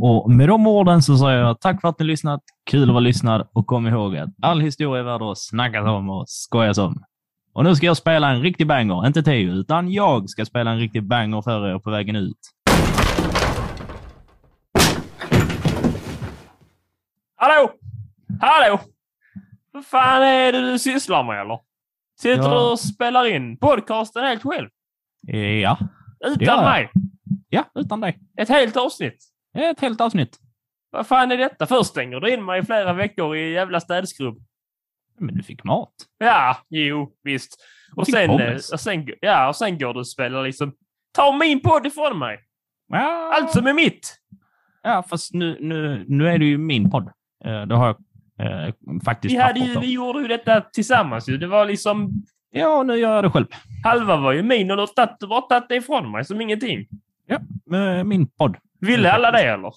Och med de orden så säger jag tack för att ni lyssnat. Kul att vara lyssnad och kom ihåg att all historia är värd att snackas om och skojas om. Och nu ska jag spela en riktig banger, inte Teo, utan jag ska spela en riktig banger för er på vägen ut. Hallå! Hallå! Vad fan är det du sysslar med eller? Sitter Ja. du och spelar in podcasten helt själv? Ja, Utan mig? ja, utan dig. Ett helt avsnitt? Ett helt avsnitt. Vad fan är detta? Först stänger du in mig i flera veckor i jävla städskrubb. Men du fick mat. Ja, jo, visst. Och Fick sen, eh, och sen, ja, och sen går du och spelar liksom... Ta min podd ifrån mig! Ja, Allt som är mitt! ja fast nu, nu, nu är det ju min podd. Eh, Det har jag eh, faktiskt Vi, hade ju, vi gjorde ju detta tillsammans ju. Det var liksom... Ja, nu gör jag det själv. Halva var ju min och du har tagit- det ifrån mig som ingenting. Med min podd. Ville alla det eller?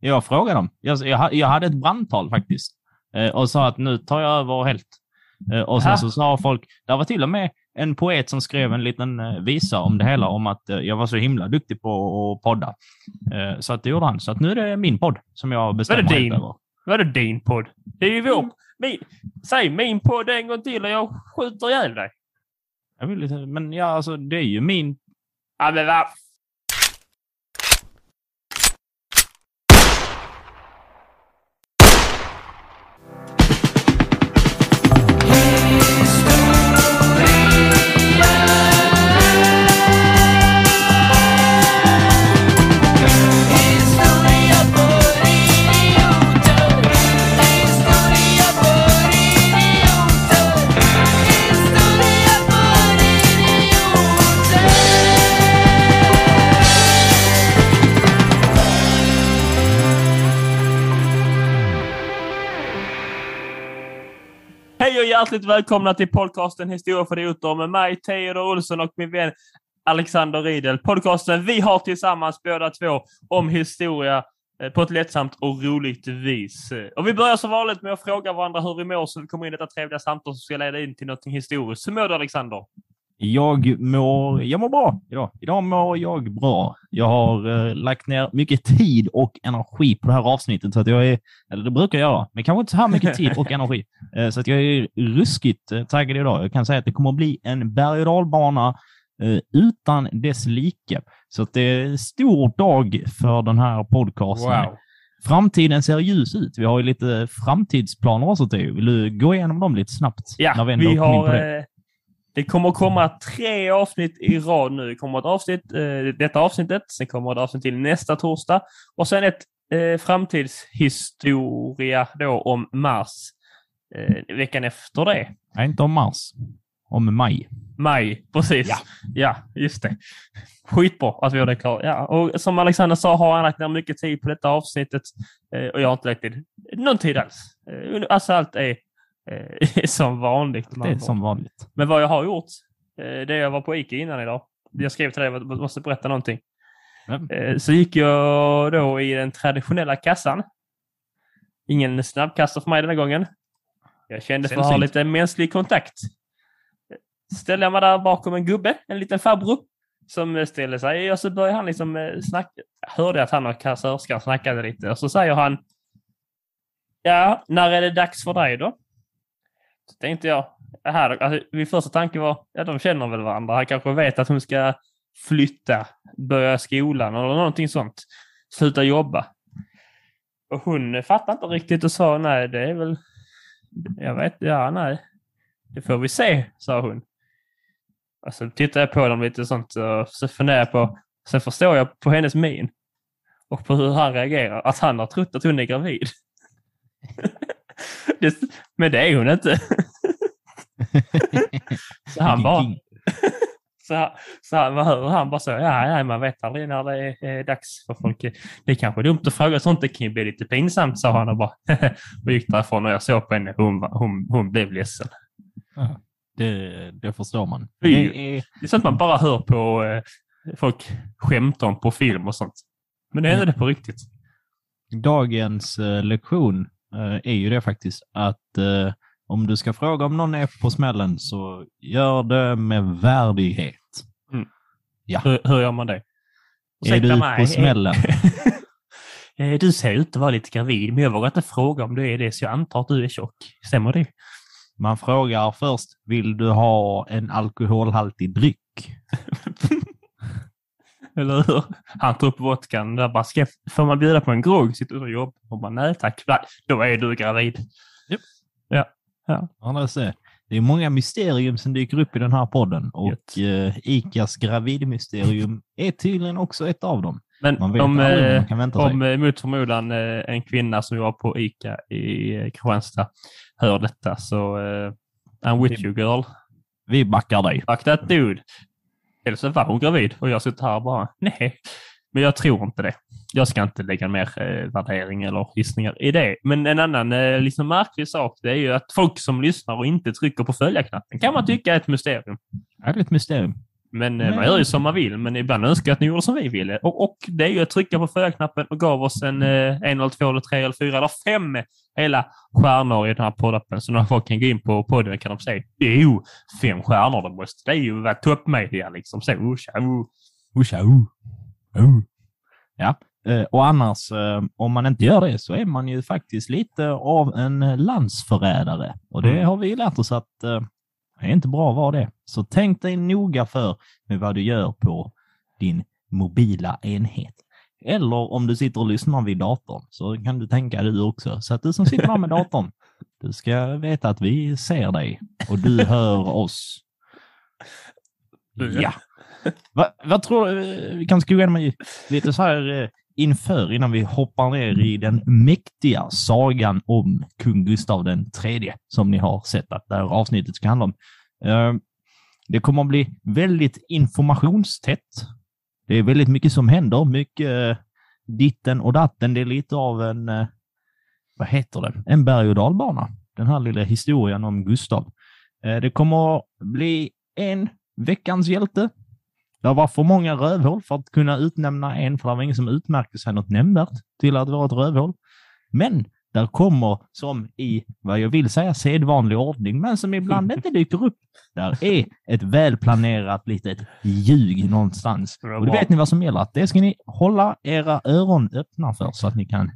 Jag frågade dem. Jag, jag, jag hade ett brandtal faktiskt. Eh, och sa att nu tar jag över helt. Eh, och sen så sa folk, det var till och med en poet som skrev en liten eh, visa om det hela, om att eh, jag var så himla duktig på att podda. Eh, så att det gjorde han. Så att nu är det min podd som jag bestämmer Var det din? över. Det din podd? Det är ju vår... Mm. Min, säg min podd en gång till och jag skjuter ihjäl dig. Jag vill, men ja, alltså det är ju min. Ja, men vad... hjärtligt välkomna till podcasten Historia för idioter med mig, Teodor Olsson och min vän Alexander Riedel. Podcasten vi har tillsammans båda två om historia eh, på ett lättsamt och roligt vis. Eh, och vi börjar som vanligt med att fråga varandra hur vi mår så vi kommer in i detta trevliga samtal som ska leda in till något historiskt. Hur mår du Alexander? Jag mår, jag mår bra idag. Idag mår jag bra. Jag har eh, lagt ner mycket tid och energi på det här avsnittet. Så att jag är, eller det brukar jag göra, men kanske inte så här mycket tid och energi. Eh, så att jag är ruskigt eh, taggad idag. Jag kan säga att det kommer att bli en berg och dalbana eh, utan dess like. Så att det är en stor dag för den här podcasten. Framtiden ser ljus ut. Vi har ju lite framtidsplaner också, Theo. Vill du gå igenom dem lite snabbt? Ja, när vi vi har... det? kommer komma tre avsnitt i rad nu. Det kommer ett avsnitt, eh, detta avsnittet, sen kommer ett avsnitt till nästa torsdag och sen ett eh, framtidshistoria då om Mars eh, veckan efter det. Nej, inte om mars. Om maj. Maj, precis. Ja. ja, just det. Skitbra att vi har det klart. Ja, och som Alexander sa har han lagt ner mycket tid på detta avsnittet eh, och jag har inte lagt tid, någon tid alls. Eh, Alltså allt är som vanligt. Det är som vanligt. Men vad jag har gjort, eh, det jag var på Ica innan idag. Jag skrev till dig att jag måste berätta någonting. Eh, Så gick jag då i den traditionella kassan. Ingen snabbkassa för mig den här gången. Jag kände för att ha lite mänsklig kontakt. Ställde jag mig där bakom en gubbe, en liten farbror, som ställde sig och så började han liksom eh, snacka. Jag hörde att han och kassörskan snackade lite och så säger han Ja, när är det dags för dig då? Så tänkte jag, här, alltså, min första tanke var, ja de känner väl varandra. Han kanske vet att hon ska flytta, börja skolan eller någonting sånt. Sluta jobba. Och hon fattade inte riktigt och sa nej, det är väl, jag vet, ja nej. Det får vi se, sa hon. Och så tittade jag på dem lite sånt och så funderade jag på, sen förstår jag på hennes min och på hur han reagerar, att han har trott att hon är gravid. det, men det är hon inte. så han bara, så, han- så han, han bara så, ja, ja, man vet aldrig när det är, är dags för folk. Det är kanske dumt att fråga sånt, det kan ju bli lite pinsamt, sa han och bara och gick därifrån och jag såg på henne, hon, hon, hon blev ledsen. Det, det förstår man. Det är, Det är sånt man bara hör på eh, folk skämta om på film och sånt. Men det hände det på riktigt. dagens eh, lektion är ju det faktiskt att eh, om du ska fråga om någon är på smällen så gör det med värdighet. Hur, hur gör man det? Är du Ursäkta mig. på smällen? Eh, Du ser ut att vara lite gravid, men jag vågar inte fråga om du är det, så jag antar att du är tjock. Stämmer det? Man frågar först, vill du ha en alkoholhaltig dryck? Eller hur? Han tar upp vodkan där bara, ska, får man bjuda på en grogg? Sitter du och jobbar? Och bara, nej tack. Då är du gravid. Ja, det, ser. det är många mysterium som dyker upp i den här podden och eh, Icas gravidmysterium är tydligen också ett av dem. Men om, eh, om eh, mot förmodan eh, en kvinna som jobbar på ICA i Kristianstad hör detta så eh, I'm with you girl. Vi backar dig. Fuck that dude. Eller så var hon gravid och jag sitter här och bara, nej. Men jag tror inte det. Jag ska inte lägga mer eh, värdering eller gissningar i det. Men en annan eh, liksom märklig sak det är ju att folk som lyssnar och inte trycker på följa-knappen kan man tycka är ett mysterium. Det är ett mysterium. Men eh, Nej. man gör ju som man vill, men ibland önskar jag att ni gjorde som vi ville. Och, och det är ju att trycka på följa-knappen och gav oss en, eh, en eller två eller tre eller fyra eller fem hela stjärnor i den här poddappen. Så när folk kan gå in på podden kan de säga jo, fem stjärnor, det måste det är ju vara toppmedia liksom. Så, oh. Usha, uh. Ja, eh, och annars eh, om man inte gör det så är man ju faktiskt lite av en eh, landsförrädare. Och det Mm. har vi lärt oss att eh, det är inte bra att vara det. Så tänk dig noga för med vad du gör på din mobila enhet. Eller om du sitter och lyssnar vid datorn så kan du tänka du också. Så att du som sitter där med datorn, du ska veta att vi ser dig och du hör oss. Ja. Va, vad tror du? eh, Vi kan gå igenom lite så här eh, inför innan vi hoppar ner i den mäktiga sagan om kung Gustav den tredje som ni har sett att det här avsnittet ska handla om. Ehm, det kommer att bli väldigt informationstätt. Det är väldigt mycket som händer, mycket eh, ditten och datten. Det är lite av en, eh, vad heter det, en berg och dalbana. Den här lilla historien om Gustav. Eh, det kommer att bli en veckans hjälte. Det var för många rövhål för att kunna utnämna en, för det var ingen som utmärkte sig något nämnvärt till att vara ett rövhål. Men där kommer, som i vad jag vill säga sedvanlig ordning, men som ibland inte dyker upp, där är ett välplanerat litet ljug någonstans. Och det vet ni vad som gäller, att det ska ni hålla era öron öppna för så att ni kan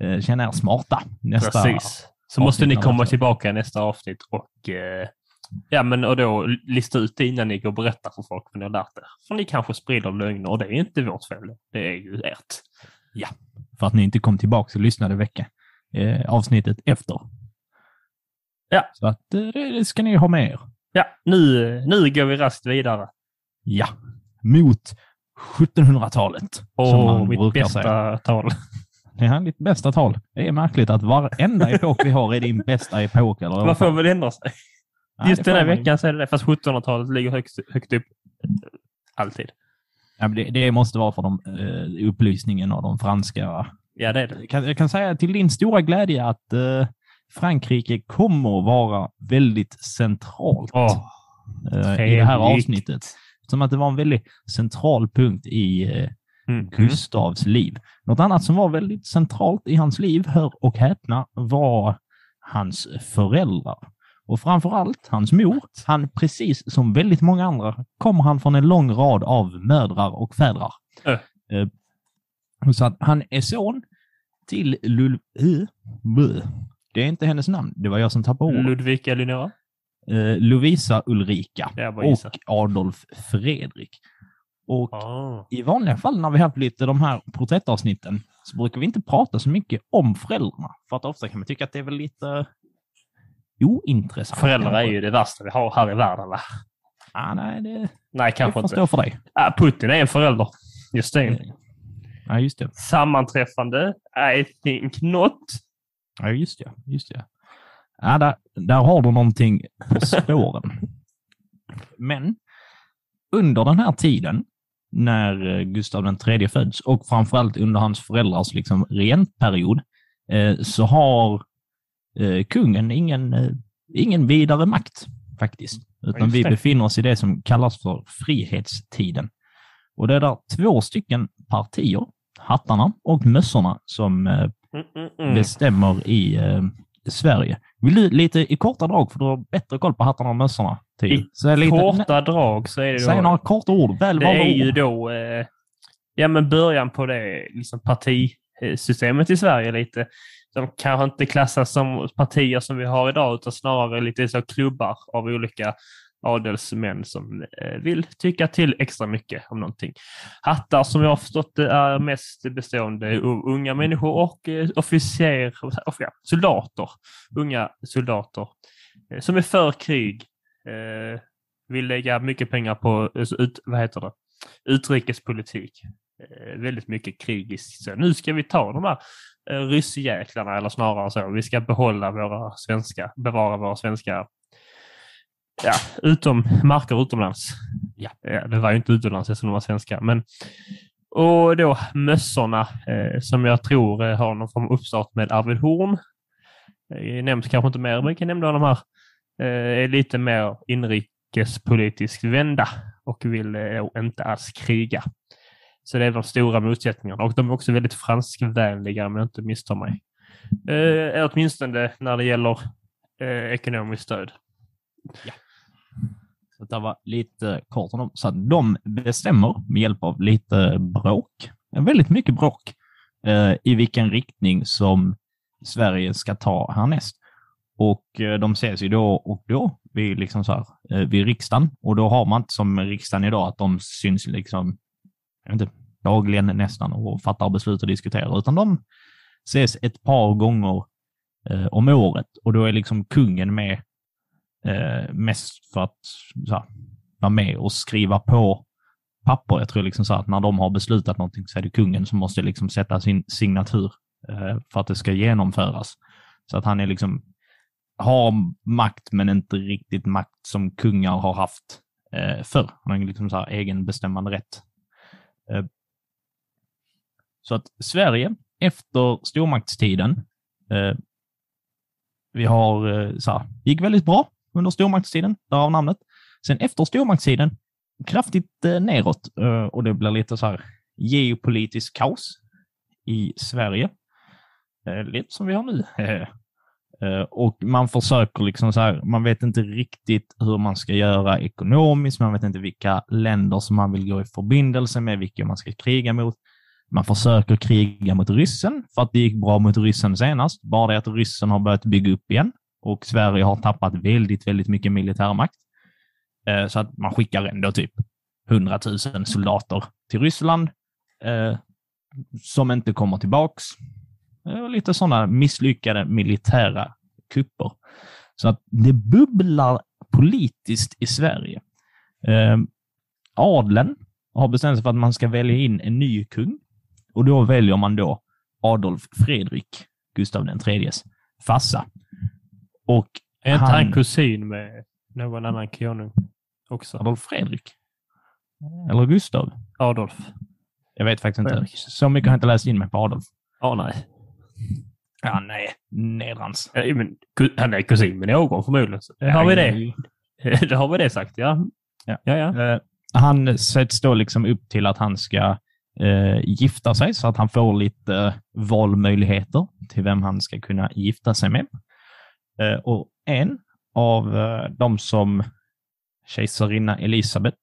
eh, känna er smarta nästa Precis. Så måste ni komma tillbaka nästa avsnitt och, eh, ja, men, och då lista ut det innan ni går och berättar för folk vad ni har lärt er. För ni kanske sprider lögner och det är inte vårt fel. Det är ju ert. för att ni inte kom tillbaka och lyssnade vecka, eh, avsnittet efter. Ja. Så att eh, det, det ska ni ha med er. Ja, nu, nu går vi raskt vidare. Ja, mot 1700-talet. som Och man mitt bästa säga. tal. Det är ditt bästa tal. Det är märkligt att varenda epok vi har är din bästa epok. Eller Man får väl ändra sig. Nej, Just den här man veckan så är det det. Fast 1700-talet ligger högst, högt upp. Alltid. Ja, det, det måste vara för de, eh, upplysningen och de franska. Ja, det är det. Jag kan, jag kan säga till din stora glädje att eh, Frankrike kommer att vara väldigt centralt Åh, eh, i det här avsnittet. Som att det var en väldigt central punkt i eh, mm. Gustavs liv. Något annat som var väldigt centralt i hans liv, hör och häpna, var hans föräldrar. Och framför allt hans mor. Han, precis som väldigt många andra, kommer han från en lång rad av mödrar och fädrar. Äh. Så att han är son till Lul... Det är inte hennes namn. Det var jag som tappade ordet. Ludvig Eleonora. Eh, Lovisa Ulrika och Adolf Fredrik. Och Ah. i vanliga fall när vi haft lite de här porträttavsnitten så brukar vi inte prata så mycket om föräldrarna. För att ofta kan man tycka att det är väl lite ointressant. Föräldrar är ju det värsta vi har här i världen, va? Ah, nej, det, Nej, det kanske får inte. för dig. Ah, Putin är en förälder. Just det. Ja, just det. Sammanträffande? I think not. Ja, just det. Just det. Ja, där, där har du någonting på spåren. Men under den här tiden när eh, Gustav tredje föds och framförallt under hans föräldrars liksom regentperiod eh, så har kungen ingen, eh, ingen vidare makt faktiskt. Utan vi befinner oss i det som kallas för frihetstiden. Och det är där två stycken partier, hattarna och mössorna, som eh, Mm, mm, mm. bestämmer i eh, Sverige. Vill du lite i korta drag, för du har bättre koll på hattarna och mössorna? Typ. I Så lite, Korta drag så är det Säg då... några korta ord, väl Det är ju då... Eh, ja, men början på det liksom partisystemet i Sverige lite. De kanske inte klassas som partier som vi har idag, utan snarare lite så klubbar av olika adelsmän som eh, vill tycka till extra mycket om någonting. Hattar som jag har förstått det är mest bestående av unga människor och eh, officer, och, ja, soldater, unga soldater eh, som är för krig, vill lägga mycket pengar på ut, vad heter det? utrikespolitik. Väldigt mycket krigiskt. Så nu ska vi ta de här Eh, ryssjäklarna, eller snarare så, vi ska behålla våra svenska, bevara våra svenska ja, utom, marker utomlands. Ja, ja, det var ju inte utomlands eftersom de var svenska. Men, och då mössorna eh, som jag tror eh, har någon form av uppstart med Arvid Horn. Eh, nämns kanske inte mer, men jag kan nämna de här. Eh, är lite mer inrikespolitiskt vända och vill eh, inte alls kriga. Så det är de stora motsättningarna och de är också väldigt franskvänliga om jag inte misstar mig. Eh, åtminstone när det gäller eh, ekonomiskt stöd. Så det var lite kort om dem. Så att de bestämmer med hjälp av lite bråk, väldigt mycket bråk, eh, i vilken riktning som Sverige ska ta härnäst. Och eh, de ses ju då och då vid, liksom så här, eh, vid riksdagen. Och då har man inte som riksdagen idag att de syns liksom, inte, dagligen nästan och fattar beslut och diskuterar, utan de ses ett par gånger eh, om året och då är liksom kungen med eh, mest för att så här, vara med och skriva på papper. Jag tror liksom så att när de har beslutat någonting så är det kungen som måste liksom sätta sin signatur eh, för att det ska genomföras. Så att han är liksom har makt men inte riktigt makt som kungar har haft eh, förr. Han har liksom så här egen bestämmande rätt. Eh, så att Sverige efter stormaktstiden, eh, vi har eh, så här, gick väldigt bra under stormaktstiden, därav namnet. Sen efter stormaktstiden, kraftigt neråt och det blir lite så här geopolitisk kaos i Sverige. Lite som vi har nu. Eh, och man försöker liksom så här, man vet inte riktigt hur man ska göra ekonomiskt, man vet inte vilka länder som man vill gå i förbindelse med, vilka man ska kriga mot. Man försöker kriga mot ryssen för att det gick bra mot ryssen senast, bara det att ryssen har börjat bygga upp igen och Sverige har tappat väldigt, väldigt mycket militärmakt. Eh, så att man skickar ändå typ 100 000 soldater till Ryssland eh, som inte kommer tillbaks. Eh, Lite sådana misslyckade militära kupper. Så att det bubblar politiskt i Sverige. Eh, Adeln har bestämt sig för att man ska välja in en ny kung och då väljer man då Adolf Fredrik, Gustav den tredjes farsa. Och Är inte han, kusin med någon annan konung också? Adolf Fredrik? Eller Gustav? Adolf? Jag vet faktiskt inte. Så mycket har jag inte läst in mig på Adolf. Ja, nej. Ja, nej. Nedrans. Ja, men, han är kusin med någon förmodligen. Har vi det? Då har vi det sagt, ja. Ja. ja, ja. Eh, han sätts då liksom upp till att han ska eh, gifta sig så att han får lite eh, valmöjligheter till vem han ska kunna gifta sig med. Eh, och en av eh, de som kejsarinna Elisabet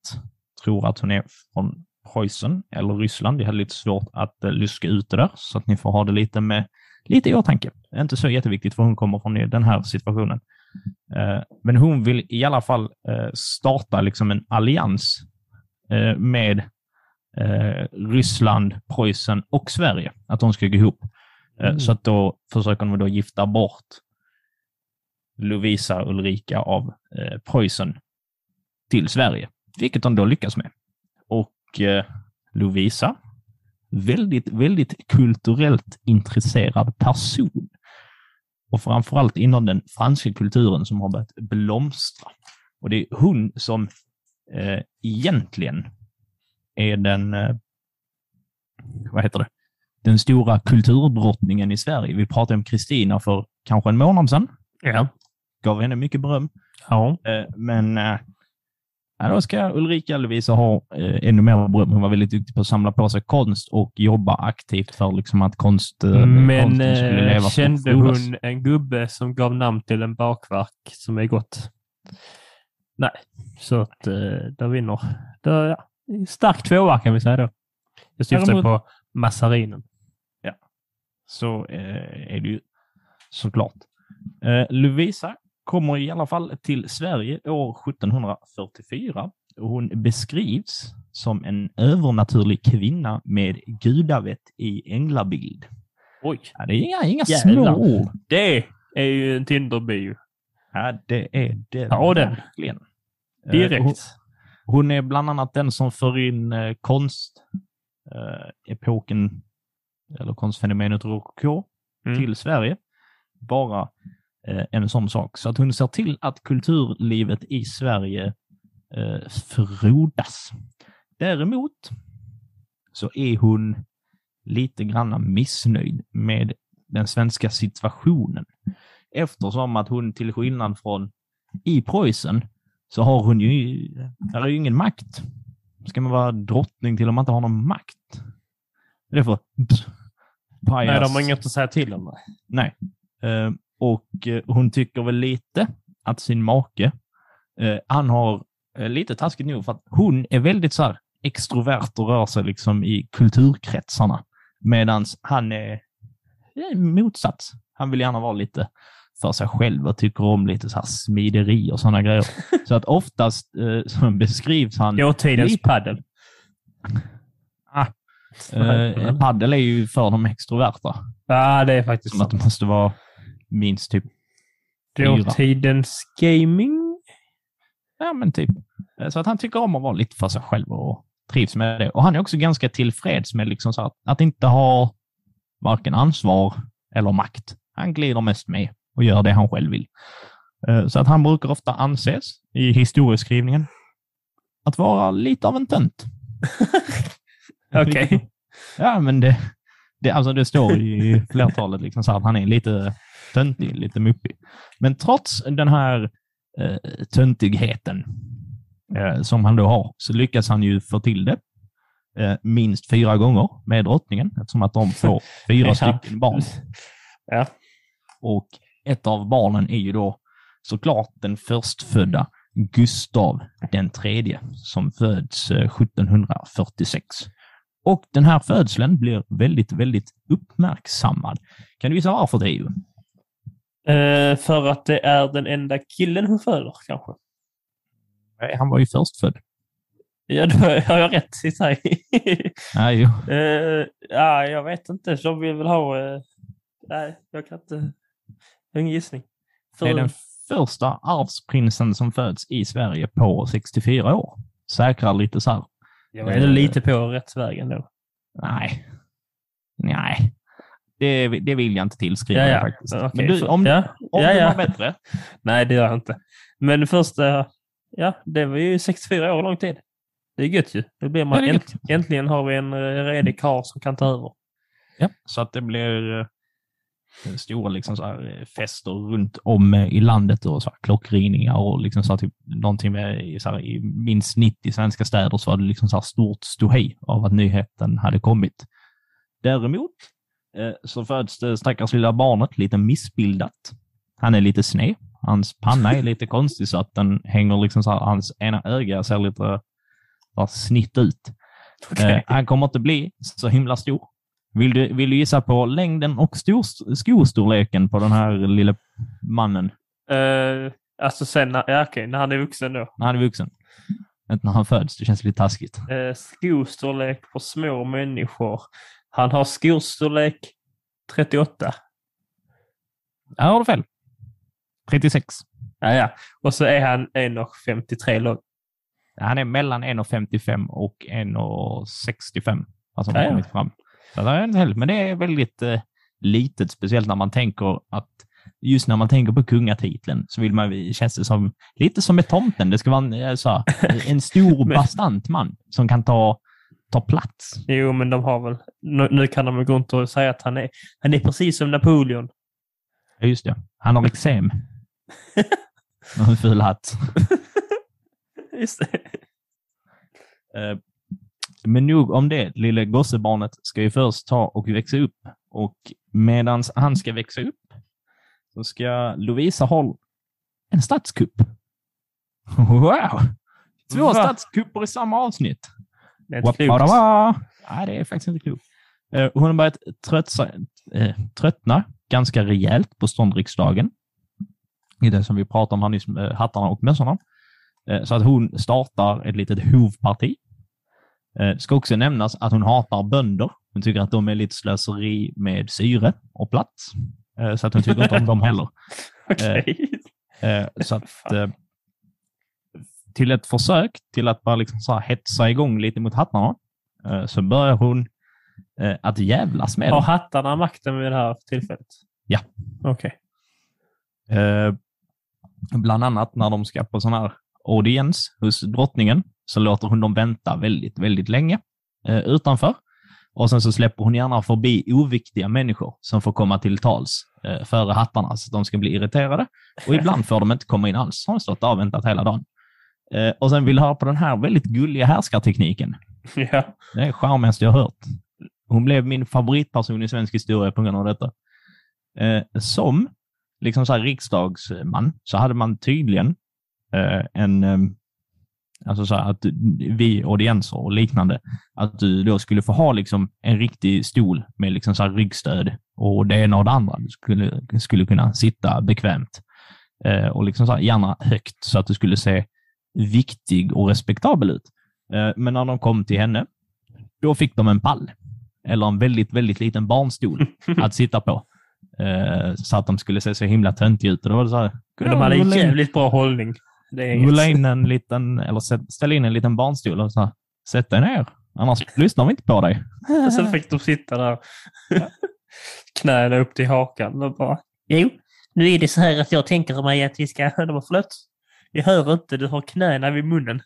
tror att hon är från Preussen eller Ryssland. Jag hade lite svårt att eh, luska ut det där, så att ni får ha det lite med lite i åtanke. Det är inte så jätteviktigt för hon kommer från den här situationen. Eh, Men hon vill i alla fall eh, starta liksom en allians eh, med Ryssland, Preussen och Sverige. Att de ska gå ihop. Mm. Så att då försöker de då gifta bort Lovisa Ulrika av Preussen till Sverige, vilket de då lyckas med. Och Lovisa, väldigt, väldigt kulturellt intresserad person. Och framförallt inom den franska kulturen som har börjat blomstra. Och det är hon som eh, egentligen är den, eh, vad heter det, den stora kulturdrottningen i Sverige. Vi pratade om Kristina för kanske en månad sedan. Ja. Gav henne mycket beröm. ja. Eh, men eh, ja, då ska Ulrika Lovisa ha eh, ännu mer beröm. Hon var väldigt duktig på att samla på sig konst och jobba aktivt för liksom, att konst, eh, Men konsten skulle eh, leva kände frodas. hon en gubbe som gav namn till en bakverk som är gott? Nej, så att eh, där vinner. Där, ja. Stark tvåa kan vi säga då. Jag syftar Däremot- på Massarinen. så eh, är det ju såklart. Eh, Lovisa kommer i alla fall till Sverige år 1744 och hon beskrivs som en övernaturlig kvinna med gudavett i änglabild. Oj. Ja, det är inga, inga Jävlar. små ord. Det är ju en Tinder-bio. Ja, det är det Ta den. verkligen. Eh, hon, Direkt. hon är bland annat den som för in eh, konst, eh, epoken, eller konstfenomenet rokoko Mm. till Sverige. Bara en sån sak. Så att hon ser till att kulturlivet i Sverige eh, frodas. Däremot så är hon lite grann missnöjd med den svenska situationen. Eftersom att hon till skillnad från i Preussen så har hon ju, där är ju ingen makt. Ska man vara drottning till om man inte har någon makt? Det är för Nej, pajas. de har inget att säga till om. Nej. Eh, och eh, hon tycker väl lite att sin make, eh, han har eh, lite taskigt nog för att hon är väldigt så här extrovert och rör sig liksom i kulturkretsarna. Medan han är motsats. Han vill gärna vara lite för sig själv och tycker om lite så här smideri och sådana grejer. Så att oftast eh, beskrivs han... Dåtidens Lite. paddel. Eh, paddel är ju för de extroverta. Ja, det är faktiskt Som att sant. det måste vara minst typ. Dåtidens gaming. Ja, men typ. Så att han tycker om att vara lite för sig själv och trivs med det. Och han är också ganska tillfreds med liksom så att, att inte ha varken ansvar eller makt. Han glider mest med och gör det han själv vill. Eh, Så att han brukar ofta anses i historieskrivningen att vara lite av en tönt. Okej. Ja, men det, det, alltså det står i flertalet liksom så att han är lite töntig, lite muppig. Men trots den här eh, töntigheten eh, som han då har, så lyckas han ju få till det eh, minst fyra gånger med drottningen, eftersom att de får fyra stycken barn. Ja. Och ett av barnen är ju då såklart den förstfödda Gustav den tredje som föds eh, 1746. Och den här födseln blir väldigt, väldigt uppmärksammad. Kan du gissa varför det är ju? Eh, för att det är den enda killen hon föder, kanske. Nej, Han var ju förstfödd. Ja, då har jag rätt i sig. Nej, jo. Eh, ja, jag vet inte. De vill väl ha... eh, nej, jag kan inte... Jag har ingen gissning. Det är den första arvsprinsen som föds i Sverige på 64 år. Säkrar lite så här. Jag är lite på rätt väg ändå. Nej. Nej. Det, det vill jag inte tillskriva Ja, ja. faktiskt. Okej, Men du, om, ja, om ja, du ja. har bättre. Nej, det gör jag inte. Men det första... Ja, det var ju 64 år lång tid. Det är gött ju. Det blir man, Ja, det äntligen har vi en eh, redig karl som kan ta över. Ja, så att det blir eh, stora liksom så här, eh, fester runt om eh, i landet och så här, klockringningar och liksom så här, typ, någonting med så här, i minst 90 svenska städer så var det liksom så här stort ståhej av att nyheten hade kommit. Däremot eh, så föds det stackars lilla barnet lite missbildat. Han är lite sned. Hans panna är lite konstig så att den hänger liksom så här, hans ena öga ser lite här, snitt ut. Eh, han kommer inte bli så himla stor. Vill du, vill du gissa på längden och stor, skostorleken på den här lilla mannen Eh, alltså sen, när, ja, okej, när han är vuxen då. när han är vuxen? Inte när han föds, det känns lite taskigt. Eh, skostorlek på små människor. Han har skostorlek 38. Här har du fel. 36. Ja, ja. Och så är han 1,53 lång. Han är mellan 1,55 och 1,65. Alltså Ja, ja. fram. Så det är en hel, men det är väldigt eh, litet, speciellt när man tänker att just när man tänker på kungatiteln så vill man, känns det som lite som med tomten. Det ska vara en, eh, så, här, en stor bastant man som kan ta, ta plats. Jo, men de har väl... Nu, nu kan de väl gå runt och säga att han är, han är precis som Napoleon. Ja, just det. Han har eksem. Och en ful hatt. Just det. Eh, Men nog om det. Lille gossebarnet ska ju först ta och växa upp. Och medan han ska växa upp så ska Lovisa ha en statskupp. Wow! Två Va? statskupper i samma avsnitt. Det är inte klokt. Nej, det är faktiskt inte klokt. Eh, Hon har börjat trötsa, eh, tröttna ganska rejält på ståndriksdagen. I det som vi pratade om här nyss, med hattarna och mössorna. Eh, Så att hon startar ett litet hovparti. Eh, ska också nämnas att hon hatar bönder. Hon tycker att de är lite slöseri med syre och plats. Eh, Så att hon tycker inte om dem heller. Okej. Eh, Så att eh, till ett försök till att bara liksom så här hetsa igång lite mot hattarna eh, så börjar hon eh, att jävlas med Har dem. hattarna makten vid det här tillfället? Ja. Okej. Eh, Bland annat när de ska på sån här audiens hos drottningen så låter hon dem vänta väldigt, väldigt länge eh, utanför. Och sen så släpper hon gärna förbi oviktiga människor som får komma till tals eh, före hattarna så att de ska bli irriterade. Och ibland får de inte komma in alls. Har de stått där och väntat hela dagen. Eh, och sen vill höra på den här väldigt gulliga härskartekniken. Ja. Det är det charmigaste jag har hört. Hon blev min favoritperson i svensk historia på grund av detta. Eh, som liksom så här riksdagsman så hade man tydligen eh, en, alltså så här att vi audienser och liknande, att du då skulle få ha liksom en riktig stol med liksom så ryggstöd och det ena och det andra. Du skulle, skulle kunna sitta bekvämt eh, och liksom så gärna högt så att du skulle se viktig och respektabel ut. Eh, men när de kom till henne, då fick de en pall eller en väldigt, väldigt liten barnstol att sitta på. Eh, så att de skulle se så himla töntiga ut. Och då var det så här, De hade in- jävligt bra hållning. Det rulla in en liten, eller ställa in en liten barnstol och så här, sätt dig ner, annars lyssnar vi inte på dig. Och sen fick de sitta där. Knäna upp till hakan och bara... Jo, nu är det så här att jag tänker mig att vi ska... De bara, förlåt? Vi hör inte, du har knäna vid munnen.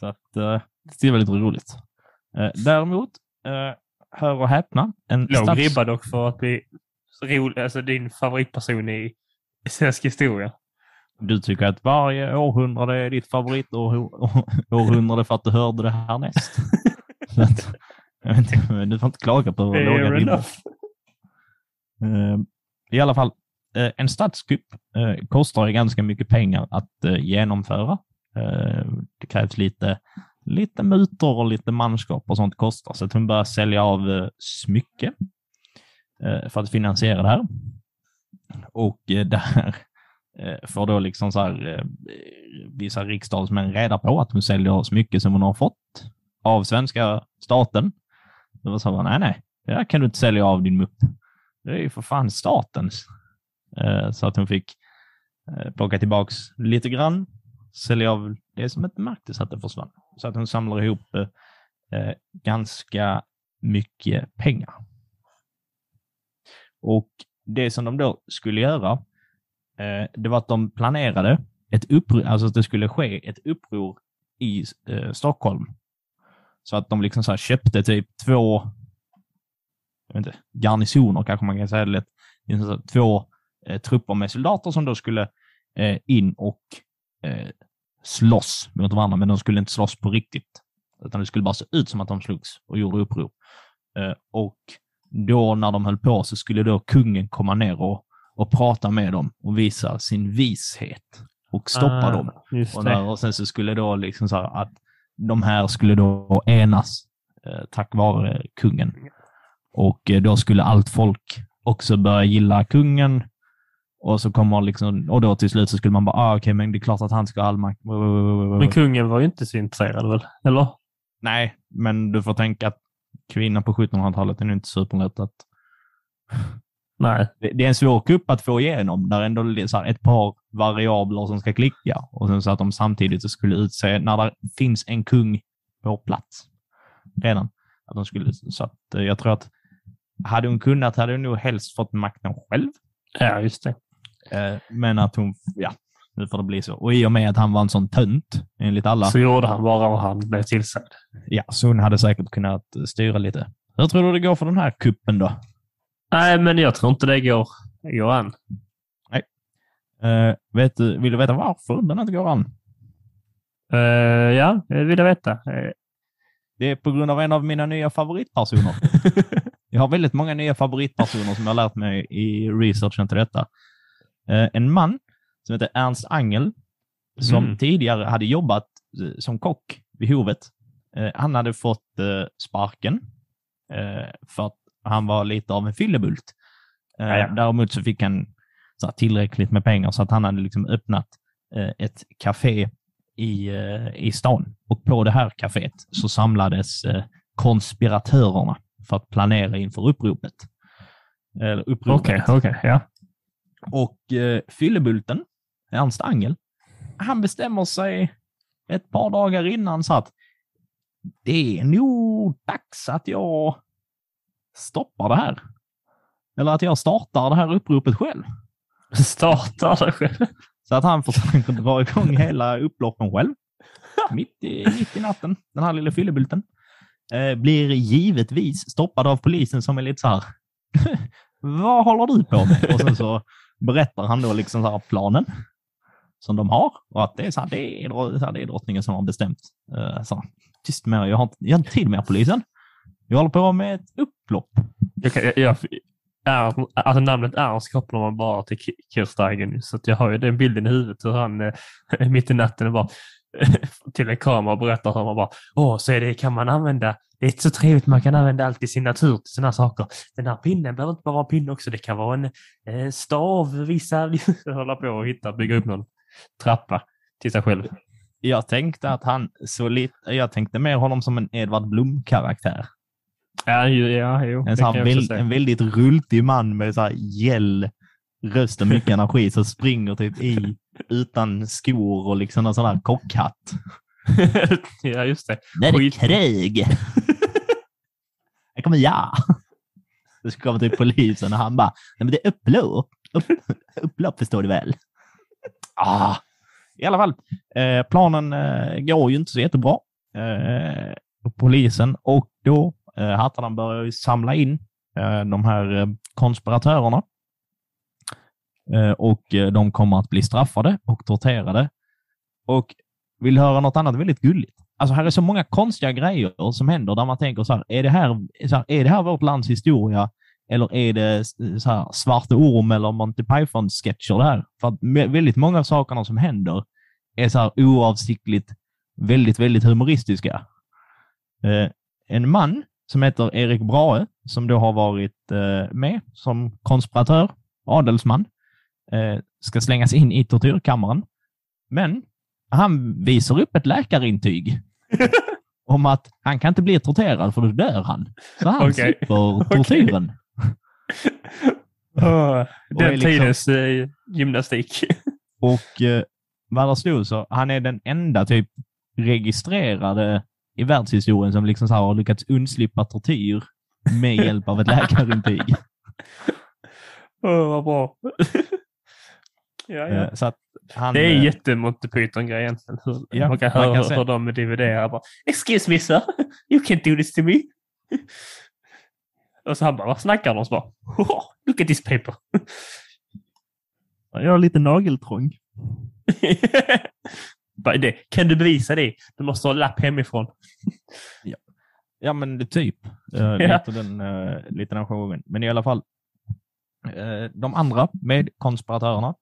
Så att, eh, det är väldigt roligt. Eh, däremot, eh, hör och häpna, en Låg stats- ribba dock för att bli rolig, alltså din favoritperson i svensk historia. Du tycker att varje århundrade är ditt favoritårhundrade för att du hörde det här näst. Jag vet inte, du får inte klaga på låga. Eh, I alla fall, Eh, en statskupp eh, kostar ganska mycket pengar att eh, genomföra. Eh, Det krävs lite, lite mutor och lite manskap och sånt kostar. Så att hon börjar sälja av eh, smycke eh, för att finansiera det här. Och eh, där eh, får då liksom så här, eh, vissa riksdagsmän reda på att hon säljer smycke som hon har fått av svenska staten. Det var så här, nej, nej, det där kan du inte sälja av din mupp. Det är ju för fan statens. Eh, så att hon fick eh, plocka tillbaks lite grann, sälja av det som inte märktes att det försvann. Så att hon samlar ihop eh, eh, ganska mycket pengar. Och det som de då skulle göra, eh, det var att de planerade ett uppror, alltså att det skulle ske ett uppror i eh, Stockholm. Så att de liksom så här köpte typ två jag vet inte, garnisoner kanske man kan säga det lätt. Liksom så Två eh, trupper med soldater som då skulle eh, in och eh, slåss mot varandra, men de skulle inte slåss på riktigt. Utan det skulle bara se ut som att de slogs och gjorde uppror. Eh, och då när de höll på så skulle då kungen komma ner och, och prata med dem och visa sin vishet och stoppa Ah, dem. Och, där, och sen så skulle då liksom så här att de här skulle då enas eh, tack vare kungen. Och eh, då skulle allt folk också börja gilla kungen. Och så kommer liksom, och då till slut så skulle man bara, ah, okej, men det är klart att han ska ha all makt. Men kungen var ju inte så intresserad väl? Eller? Nej, men du får tänka att kvinnan på 1700-talet är nog inte superlätt att... Nej. Det, det är en svår kupp att få igenom, där ändå är ett par variabler som ska klicka. Och sen så att de samtidigt så skulle utse, när det finns en kung på plats redan, att de skulle, så att eh, jag tror att hade hon kunnat hade hon nog helst fått makten själv. Ja, just det. Eh, Men att hon, ja, nu får det bli så. Och i och med att han var en sån tönt, enligt alla, Så gjorde han bara vad han blev tillsagd. ja, så hon hade säkert kunnat styra lite. Hur tror du det går för den här kuppen då? Nej, men jag tror inte det går, går an. Eh, vet du, vill du veta varför den inte går an? Uh, ja, det vill jag veta. Det är på grund av en av mina nya favoritpersoner. jag har väldigt många nya favoritpersoner som jag har lärt mig i researchen till detta. Eh, en man som heter Ernst Angel, som Mm. tidigare hade jobbat eh, som kock vid hovet. Eh, han hade fått sparken för att han var lite av en fyllebult. Eh, Ja, ja. Däremot så fick han så tillräckligt med pengar så att han hade liksom öppnat ett café i, i stan. Och på det här kaféet så samlades konspiratörerna för att planera inför uppropet. Eller uppropet. Okej, okej, ja. Och eh, fyllebulten, Ernst Angel, han bestämmer sig ett par dagar innan så att det är nog dags att jag stoppar det här. Eller att jag startar det här uppropet själv. Startar det själv. Så att han försöker dra igång hela upploppen själv. Mitt i, mitt i natten, den här lilla fyllebulten. Eh, blir givetvis stoppad av polisen som är lite så här. Vad håller du på med? Och sen så berättar han då liksom så här planen som de har och att det är så här, det är, så här, det är drottningen som har bestämt. Uh, så här, Tyst med er, jag har, inte- jag har inte tid med er polisen. Jag håller på med ett upplopp. Jag, kan- jag, jag, är, alltså namnet Ernst kopplar man bara till Ki- Keir Steigen. nu, Så att jag har ju den bilden i huvudet hur han eh, mitt i natten bara till en kamera och berättar hur man bara Åh, så är det kan man använda. Det är så trevligt man kan använda allt i sin natur till sådana saker. Den här pinnen behöver inte bara vara en pinne också. Det kan vara en eh, stav, vissa hålla på och hitta, bygga upp någon trappa till sig själv. Jag tänkte att han så lite, jag tänkte mer honom som en Edvard Blom-karaktär. Ja, ja jo. En, så här väl, en väldigt rultig man med så här gäll röst och mycket energi som springer typ i utan skor och liksom en sån här kockhatt. ja, just det. Det är Skit. krig! Här kommer jag! Det ska komma till polisen och han bara, nej men det är upplopp. Upp, upplopp förstår du väl? Ah. I alla fall, eh, planen eh, går ju inte så jättebra. Eh, polisen och då eh, hattarna börjar ju samla in eh, de här eh, konspiratörerna. Eh, och eh, de kommer att bli straffade och torterade. Och vill höra något annat väldigt gulligt. Alltså här är så många konstiga grejer som händer där man tänker så här, är det här, så här, är det här vårt lands historia? Eller är det så här, Svarte Orm eller Monty Python-sketcher det här? För att väldigt många av sakerna som händer är så här oavsiktligt väldigt, väldigt humoristiska. Eh, en man som heter Erik Brahe, som då har varit eh, med som konspiratör, adelsman, ska slängas in i tortyrkammaren. Men han visar upp ett läkarintyg om att han kan inte bli torterad för då dör han. Så han Okej. slipper tortyren. Är den liksom- tidens eh, gymnastik. Och eh, vad det stod så, han är den enda typ registrerade i världshistorien som liksom så har lyckats undslippa tortyr med hjälp av ett läkarintyg. Åh, vad bra. Ja, ja. Eh, Så att han, Det är eh, jätte Monty Python-grej egentligen. Ja, man kan man höra kan hur de dividerar. Bara, Excuse me sir, you can't do this to me. Och så han bara, vad snackar de? Så bara, "Oh, look at this paper. jag är lite nageltrång. det, kan du bevisa det? Du måste ha lapp hemifrån. Ja, men det typ. Uh, lite, den, uh, lite den genren. Men i alla fall, eh, de andra med konspiratörerna,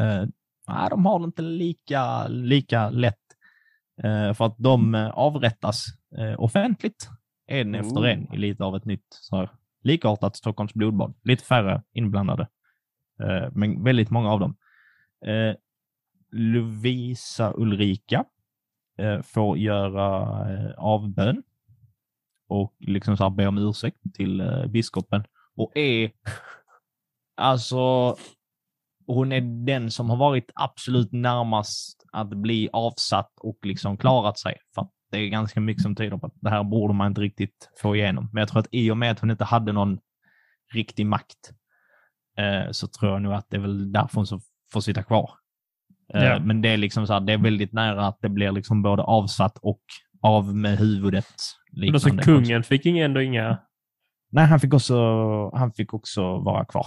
uh, nej, de har det inte lika, lika lätt. Eh, för att de eh, avrättas eh, offentligt, en efter Oh. en, i lite av ett nytt så här, likartat Stockholms blodbad. Lite färre inblandade, eh, men väldigt många av dem. Eh, Lovisa Ulrika eh, får göra eh, avbön och liksom så här be om ursäkt till eh, biskopen. Och är alltså, hon är den som har varit absolut närmast att bli avsatt och liksom klarat sig. För att det är ganska mycket som tyder på att det här borde man inte riktigt få igenom. Men jag tror att i och med att hon inte hade någon riktig makt eh, så tror jag nog att det är väl därför hon så får sitta kvar. Eh, Ja. Men det är liksom så här, det är väldigt nära att det blir liksom både avsatt och av med huvudet. Men så liknande. kungen fick ingen, ändå inga... Nej, han fick också, han fick också vara kvar.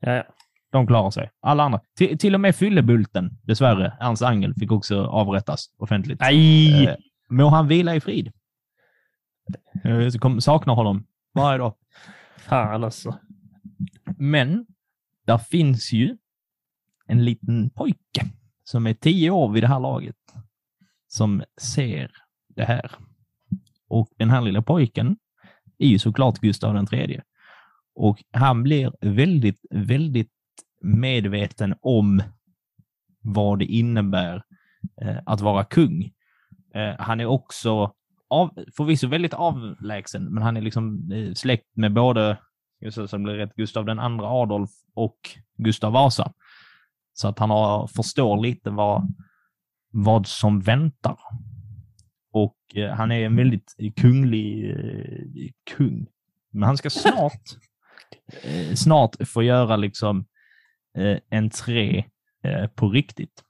Ja, ja. De klarar sig. Alla andra. Till, till och med Fyllebulten, dessvärre, Ernst Angel, fick också avrättas offentligt. Nej! Eh, må han vila i frid. Jag kommer sakna honom varje dag. Fan alltså. Men där finns ju en liten pojke som är tio år vid det här laget som ser det här. Och den här lilla pojken är ju såklart Gustav den tredje. Och han blir väldigt, väldigt medveten om vad det innebär eh, att vara kung. Eh, han är också av, förvisso väldigt avlägsen, men han är liksom eh, släkt med både, just blir rätt, Gustav den andra Adolf och Gustav Vasa. Så att han har, förstår lite vad, vad som väntar. Och eh, han är en väldigt kunglig eh, kung. Men han ska snart, eh, snart få göra liksom eh, entré eh, på riktigt.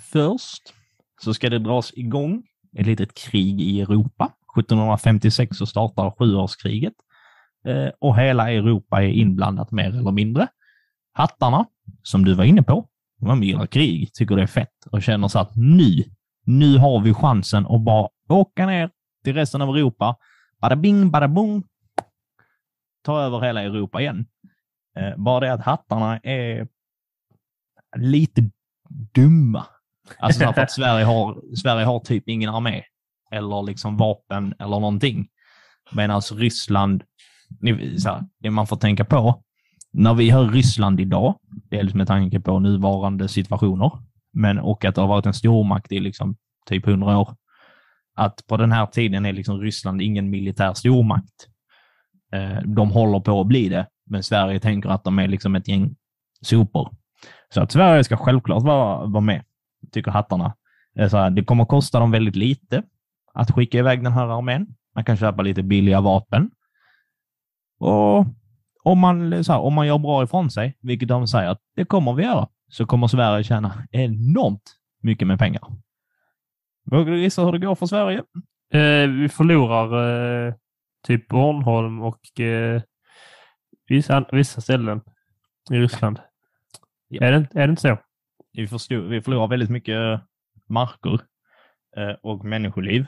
Först så ska det dras igång ett litet krig i Europa. 1756 så startar sjuårskriget eh, och hela Europa är inblandat mer eller mindre. Hattarna, som du var inne på, de gillar krig, tycker det är fett och känner så att nu, nu har vi chansen att bara åka ner till resten av Europa. Bada bing, bada boom. Ta över hela Europa igen. Eh, bara det att hattarna är lite dumma. Alltså därför att Sverige har, Sverige har typ ingen armé eller liksom vapen eller någonting. Medan Ryssland, ni- så här, det man får tänka på, när vi hör Ryssland idag, dels med tanke på nuvarande situationer, men och att det har varit en stormakt i liksom typ 100 år, att på den här tiden är liksom Ryssland ingen militär stormakt. Eh, de håller på att bli det, men Sverige tänker att de är liksom ett gäng sopor. Så att Sverige ska självklart vara, vara med, tycker hattarna. Det, så här, det kommer kosta dem väldigt lite att skicka iväg den här armén. Man kan köpa lite billiga vapen. Och om man, så här, om man gör bra ifrån sig, vilket de säger att det kommer vi göra, så kommer Sverige tjäna enormt mycket med pengar. Vågar du gissa hur det går för Sverige? Eh, vi förlorar eh, typ Bornholm och eh, vissa, vissa ställen i Ryssland. Ja. Är, det, är det inte så? Vi, förstod, vi förlorar väldigt mycket marker eh, och människoliv.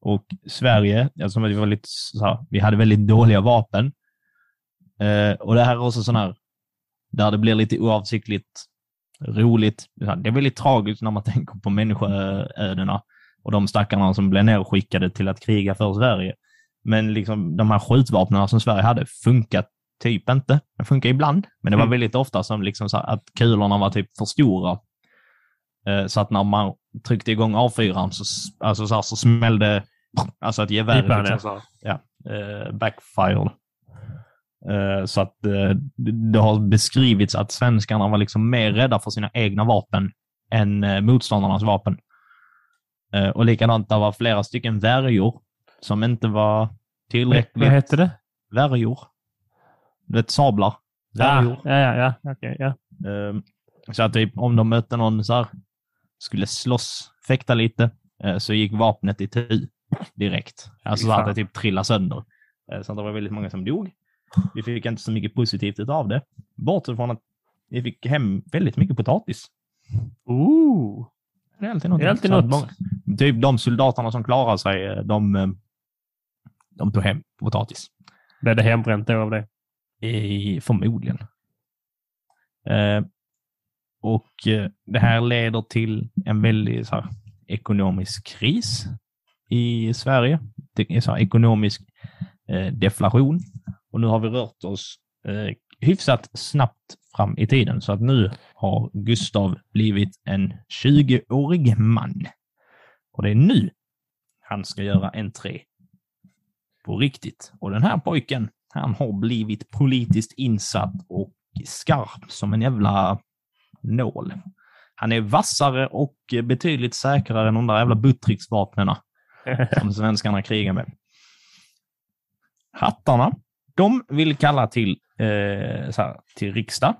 Och Sverige, alltså vi, var lite, här, vi hade väldigt dåliga vapen. Eh, och det här är också sån här, där det blir lite oavsiktligt roligt. Det är väldigt tragiskt när man tänker på människoödena och de stackarna som blev nerskickade till att kriga för Sverige. Men liksom de här skjutvapnen som Sverige hade funkat typ inte. Det funkar ibland, men det var Mm. väldigt ofta som liksom att kulorna var typ för stora. Eh, Så att när man tryckte igång A4 så, alltså så, här, så smällde alltså att geväret Pipan, liksom ja, eh, backfired. Eh, Så att det- har beskrivits att svenskarna var liksom mer rädda för sina egna vapen än motståndarnas vapen. Och likadant, det var flera stycken värjor som inte var tillräckligt... Vad heter det? Värjor. Du vet sablar. Ah, Värjor. ja, ja, ja. Okej, ja. Ehm, Så att typ om de mötte någon så här, skulle slåss, fäkta lite, eh, så gick vapnet i tu direkt. Alltså så att det typ trillade sönder. Eh, Så att det var väldigt många som dog. Vi fick inte så mycket positivt utav det. Bortsett från att vi fick hem väldigt mycket potatis. Ooh. Det är alltid något. Det är alltid Så att något. många- Typ de soldaterna som klarade sig, eh, de, de tog hem potatis. Blev det hembränt då av det? I, förmodligen. Eh, och eh, det här leder till en väldig så här, ekonomisk kris i Sverige. Det är så här, ekonomisk eh, deflation. Och nu har vi rört oss eh, hyfsat snabbt fram i tiden. Så att nu har Gustav blivit en 20-årig man. Och det är nu han ska göra entré på riktigt. Och den här pojken, han har blivit politiskt insatt och skarp som en jävla nål. Han är vassare och betydligt säkrare än de där jävla Buttricksvapnena som svenskarna krigar med. Hattarna, de vill kalla till, eh, här, till riksdag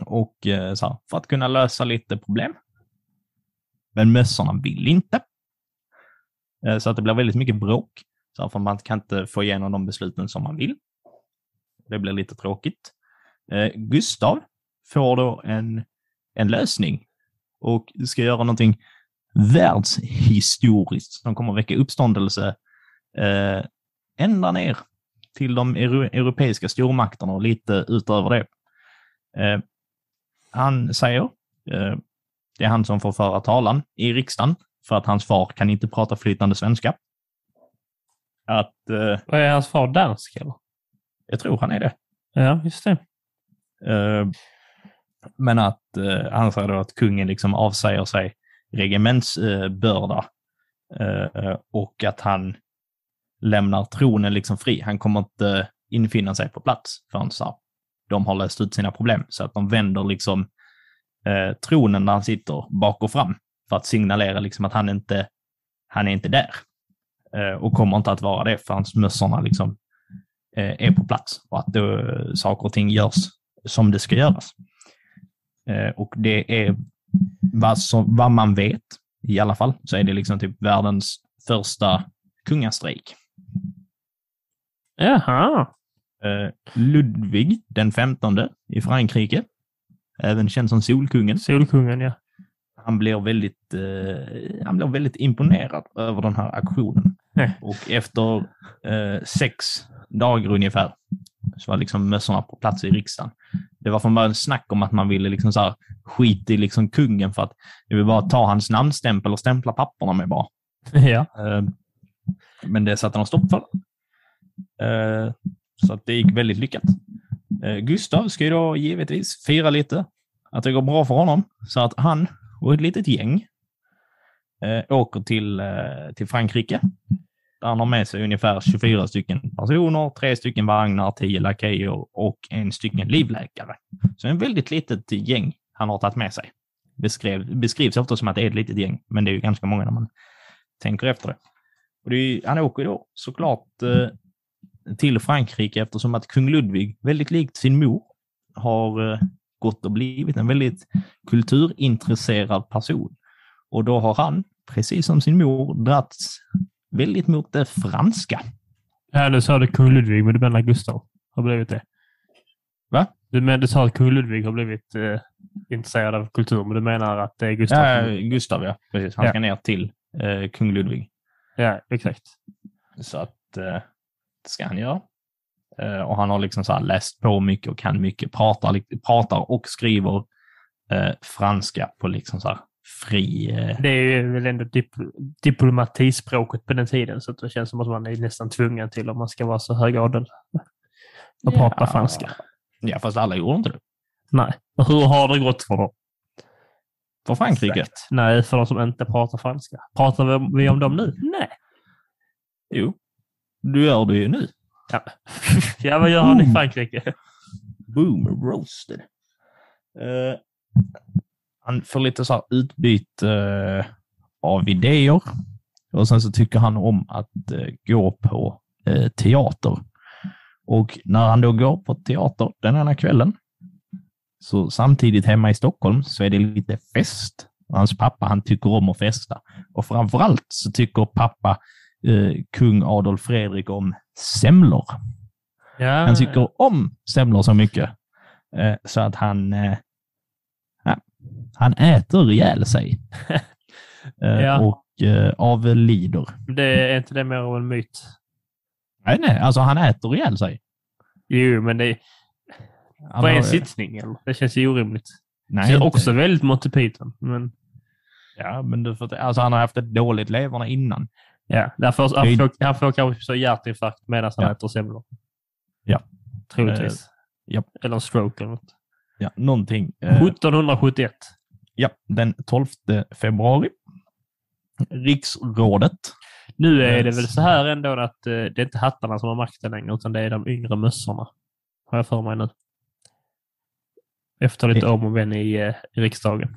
och eh, så här, för att kunna lösa lite problem. Men mössorna vill inte. Eh, så att det blir väldigt mycket bråk. Så för man kan inte få igenom de besluten som man vill. Det blir lite tråkigt. Eh, Gustav får då en, en lösning och ska göra någonting världshistoriskt som kommer väcka uppståndelse eh, ända ner till de euro europeiska stormakterna och lite utöver det. Eh, han säger, eh, det är han som får föra talan i riksdagen, för att hans far kan inte prata flytande svenska. Att, eh, Vad är hans far dansk eller? jag tror han är det. Ja, just det. Eh, men att eh, han säger då att kungen liksom avsäger sig regementsbörda och att han lämnar tronen liksom fri. Han kommer inte infinna sig på plats förrän så de har löst ut sina problem. Så att de vänder liksom tronen där han sitter bak och fram för att signalera liksom att han inte han är inte där. Eh, och kommer inte att vara det förrän mössorna liksom eh, är på plats och att då, saker och ting görs som det ska göras. Eh, och det är vad, som, vad man vet, i alla fall, så är det liksom typ världens första kungastrejk. Jaha. Ludvig den 15 i Frankrike, även känd som Solkungen, Solkungen, ja. han blir väldigt, eh, han blir väldigt imponerad över den här aktionen. Och efter eh, sex dagar ungefär så var liksom mössorna på plats i riksdagen. Det var från början snack om att man ville liksom så här, skit i liksom kungen för att det vill bara ta hans namnstämpel och stämpla papperna med bara. ja. Eh, men det satte de stopp för. Eh, så att det gick väldigt lyckat. Eh, Gustav ska ju då givetvis fira lite, att det går bra för honom. Så att han och ett litet gäng eh, åker till, eh, till Frankrike. Där han har med sig ungefär 24 stycken personer, tre stycken vagnar, tio lakejer och en stycken livläkare. Så en väldigt litet gäng han har tagit med sig. Beskrev, beskrivs ofta som att det är ett litet gäng, men det är ju ganska många när man tänker efter det. Och det är, han åker då såklart eh, till Frankrike eftersom att kung Ludvig, väldigt likt sin mor, har eh, gått och blivit en väldigt kulturintresserad person. Och då har han, precis som sin mor, dragits väldigt mot det franska. Ja, nu sa du kung Ludvig, men du menar Gustav har blivit det. Va? Du, men, du sa att kung Ludvig har blivit eh, intresserad av kultur, men du menar att det är Gustav? Ja, Gustav, ja. Precis. Han Ja. ska ner till eh, kung Ludvig. ja exakt. Så att eh, det ska han göra. Eh, och han har liksom så här läst på mycket och kan mycket, pratar, pratar och skriver eh, franska på liksom så här fri... Eh, Det är ju väl ändå dip diplomatispråket på den tiden, så det känns som att man är nästan tvungen till om man ska vara så högadel. Och prata Ja. franska. ja, fast alla gjorde inte det. Nej. Och hur har det gått för dem? För Frankrike? Exakt. Nej, för de som inte pratar franska. Pratar vi om, vi om dem nu? Nej. Jo. Du gör det ju nu. Ja, ja vad gör han i Frankrike? Boom, roasted. Eh, han får lite så utbyte eh, av idéer. Och sen så tycker han om att eh, gå på eh, teater. Och när han då går på teater den ena kvällen, så samtidigt hemma i Stockholm så är det lite fest. Hans pappa han tycker om att festa. Och framförallt så tycker pappa eh, kung Adolf Fredrik om semlor. Ja, Han tycker om semlor så mycket eh, så att han, eh, han äter ihjäl sig. eh, Ja. Och eh, avlider. det är inte det mer av en myt? Nej, nej, alltså han äter ihjäl sig. Jo, men det Han på har- en sittning. Eller? Det känns ju orimligt. Nej, det är också väldigt Monty Python. Men Ja, men du får, alltså han har haft ett dåligt leverna innan. ja, därför, han, är- får, han får kanske så hjärtinfarkt medan han Ja. äter semlor. Ja. Troligtvis. japp. Eller en stroke eller något. Ja, någonting. Eh, 1771. ja, den 12 februari. Riksrådet. Nu är det Yes. väl så här ändå att eh, det är inte hattarna som har makten längre, utan det är de yngre mössorna. Har jag för mig nu. Efter lite om och men i, eh, i riksdagen.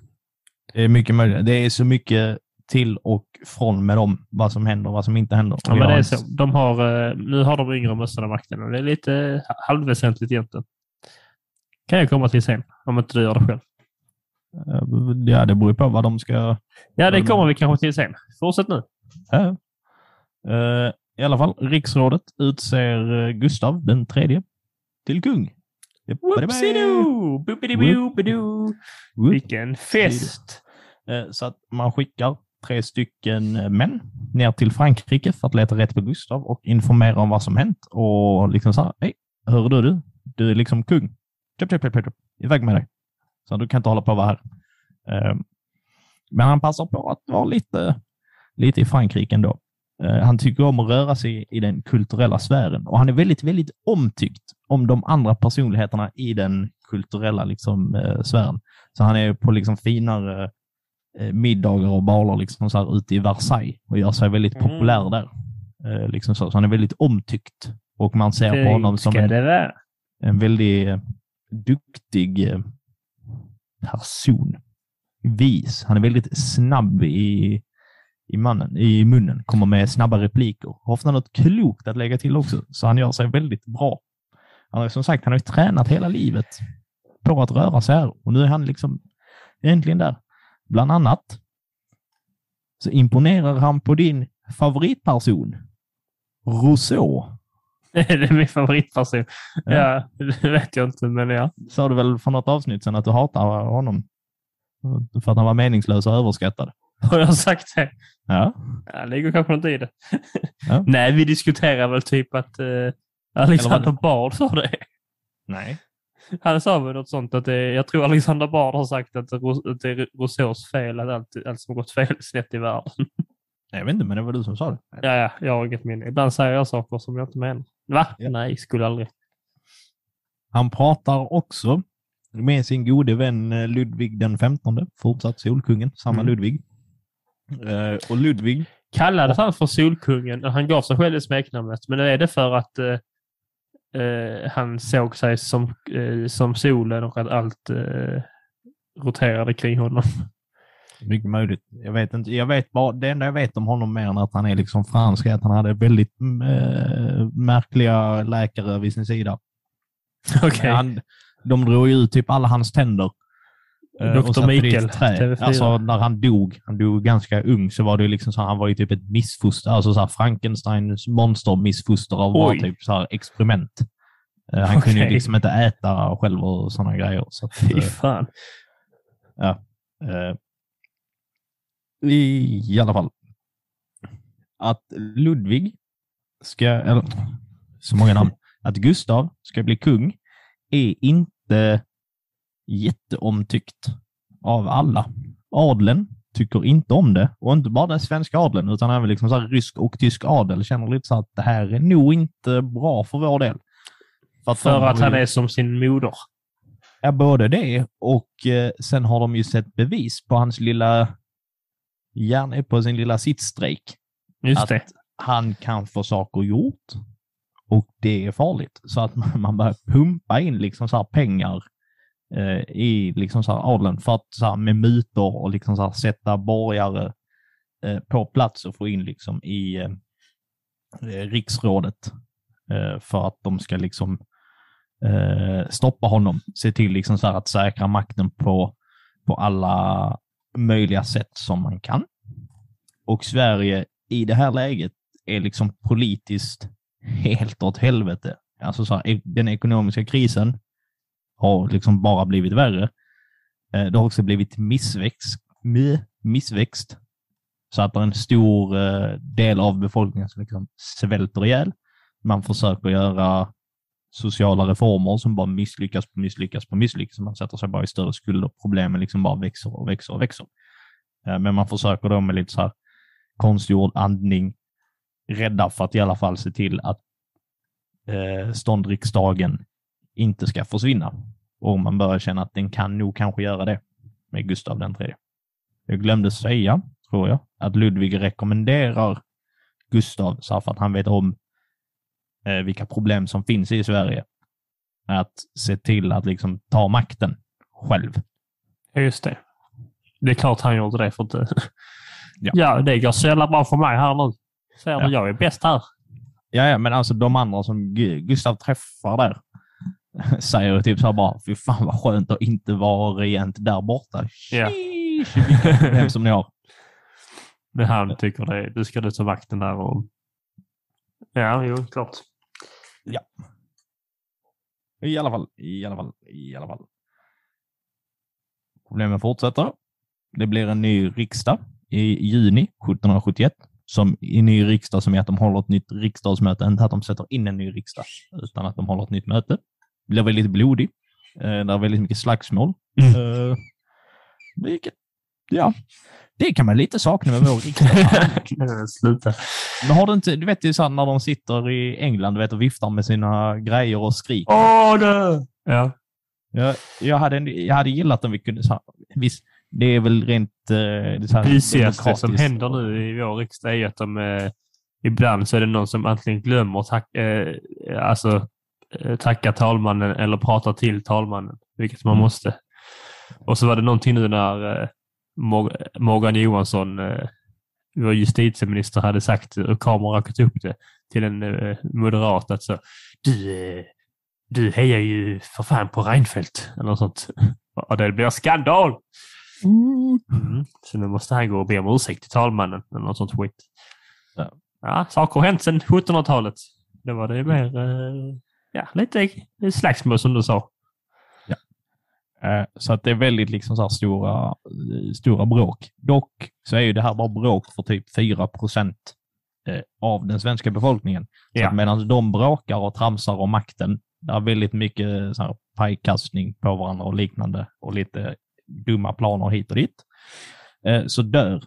Det är mycket möjligt. Det är så mycket till och från med dem, vad som händer och vad som inte händer. Ja, men det är så. De har, eh, nu har de yngre mössorna makten och det är lite eh, halvväsentligt egentligen. Kan jag komma till sen, om inte du gör det själv. Eh, Ja, det beror på vad de ska... Ja, det Mm. kommer vi kanske till sen. Fortsätt nu. Ja. Eh, I alla fall, riksrådet utser eh, Gustav den tredje till kung. Vilken fest! Så att man skickar tre stycken män ner till Frankrike för att leta rätt på Gustav och informera om vad som hänt. Och liksom så här, hej, hör du du? Du är liksom kung. Köp, köp, köp, köp. Iväg med dig. Så du kan inte hålla på att vara här. Eh, Men han passar på att vara lite, lite i Frankrike ändå. Eh, Han tycker om att röra sig i den kulturella sfären och han är väldigt, väldigt omtyckt om de andra personligheterna i den kulturella liksom, eh, sfären. Så han är på liksom finare eh, middagar och baler liksom så här ute i Versailles och gör sig väldigt Mm. populär där. Liksom så. så han är väldigt omtyckt och man ser på honom som en, en väldigt duktig eh, person. Vis. Han är väldigt snabb i, i, mannen, i munnen, kommer med snabba repliker. Har ofta något klokt att lägga till också, så han gör sig väldigt bra. Han har som sagt, han har ju tränat hela livet på att röra sig här och nu är han liksom äntligen där. Bland annat så imponerar han på din favoritperson, Rousseau. det är min favoritperson. Ja. Ja. det vet jag inte, men ja. Sa du väl för något avsnitt sedan att du hatar honom? För att han var meningslös och överskattad. Har jag sagt det? Ja. Ja, det ligger kanske inte i det. Ja. Nej, vi diskuterar väl typ att uh, Alexander Bard sa det. Nej. Han sa väl något sånt att det, jag tror Alexander Bard har sagt att det är Rousseaus fel att allt, allt som gått fel snett i världen. Jag vet inte, men det var du som sa det. Ja, ja, jag har inget minne. Ibland säger jag saker som jag inte menar. Va? Ja. Nej, skulle aldrig. Han pratar också med sin gode vän eh, Ludvig den 15, fortsatt Solkungen, samma Mm. Ludvig. Eh, och Ludvig, Kallades han för Solkungen? Han gav sig själv det smeknamnet, men är det för att eh, eh, han såg sig som, eh, som solen och att allt eh, roterade kring honom? Mycket möjligt. Jag vet inte. Jag vet bara, det enda jag vet om honom mer än att han är liksom fransk är att han hade väldigt eh, märkliga läkare vid sin sida. Okej. Han, de drog ju ut typ alla hans tänder. eh, Dr. Mikael, trä. TV4. Alltså när han dog, han dog ganska ung, så var det liksom så han var ju typ ett missfoster, alltså så här Frankensteins monstermissfoster av bara typ så här experiment. Eh, Han kunde ju liksom inte äta själv och sådana grejer. Så att, Fy fan. Eh, I, I alla fall. Att Ludvig ska, eller så många namn, att Gustav ska bli kung är inte jätteomtyckt av alla. Adeln tycker inte om det och inte bara den svenska adeln utan även liksom så här rysk och tysk adel känner lite så att det här är nog inte bra för vår del. För att, För att han är som sin moder. Ja, både det och eh, sen har de ju sett bevis på hans lilla hjärn, på sin lilla sittstrejk. Just att det. han kan få saker gjort och det är farligt. Så att man man börjar pumpa in liksom så här pengar eh, i liksom så här adeln för att så här, med mutor och liksom så här, sätta borgare eh, på plats och få in liksom i eh, eh, riksrådet eh, för att de ska liksom eh, stoppa honom. Se till liksom så här att säkra makten på, på alla möjliga sätt som man kan. Och Sverige i det här läget är liksom politiskt helt åt helvete. Alltså så här, e- den ekonomiska krisen har liksom bara blivit värre. Eh, det har också blivit missväxt, missväxt så att det är en stor eh, del av befolkningen som liksom svälter ihjäl. Man försöker göra sociala reformer som bara misslyckas på misslyckas på misslyckas. Man sätter sig bara i större skulder. Problemen liksom bara växer och växer och växer. Eh, men man försöker då med lite så här konstgjord andning rädda för att i alla fall se till att eh, ståndriksdagen inte ska försvinna. Och man börjar känna att den kan nog kanske göra det med Gustav den tredje. Jag glömde säga, tror jag, att Ludvig rekommenderar Gustav, så för att han vet om eh, vilka problem som finns i Sverige, att se till att liksom ta makten själv. Ja, Just det. Det är klart han gjorde det för att eh, Ja. ja. det går så jävla bra för mig här nu. Ser Ja. du, jag är bäst här. Ja, ja, men alltså de andra som Gu- Gustav träffar där säger typ så här bara, fy fan vad skönt att inte vara rent där borta. Ja. Problem som ni har. Men han tycker det. Du ska du ta makten där och... Ja, jo, klart. I alla fall, i alla fall, i alla fall. Problemen fortsätter. Det blir en ny riksdag i juni 1771. Som i ny riksdag som är att de håller ett nytt riksdagsmöte. Inte att de sätter in en ny riksdag, utan att de håller ett nytt möte. Det blir väldigt blodigt. Eh, Det är väldigt mycket slagsmål. Mm. Eh, Vilket ja, det kan man lite sakna med vår riksdag. Sluta. Men har du inte, du vet ju så när de sitter i England du vet, och viftar med sina grejer och skriker. Åh, det! Ja. Jag, jag, hade, jag hade gillat om vi kunde... Så här, visst, det är väl rent... Eh, det så här pysigaste som händer nu i vår riksdag är att de eh, ibland så är det någon som antingen glömmer tack, eh, alltså, eh, tacka talmannen eller prata till talmannen, vilket man Mm. måste. Och så var det någonting nu när eh, Morgan Johansson, eh, vår justitieminister, hade sagt och kameran rakat upp det till en eh, moderat att så, du, eh, du hejar ju för fan på Reinfeldt eller något sånt. Och det blir skandal! Mm. Så nu måste han gå och be om ursäkt till talmannen eller något sånt skit. Ja. Ja, saker har hänt sedan 1700-talet. Det var det mer, ja, lite slagsmål som du sa. Eh, Så att det är väldigt liksom så stora, stora bråk. Dock så är ju det här bara bråk för typ 4 procent eh, av den svenska befolkningen. Så Ja. medan de bråkar och tramsar om makten, det är väldigt mycket så här pajkastning på varandra och liknande och lite dumma planer hit och dit, eh, så dör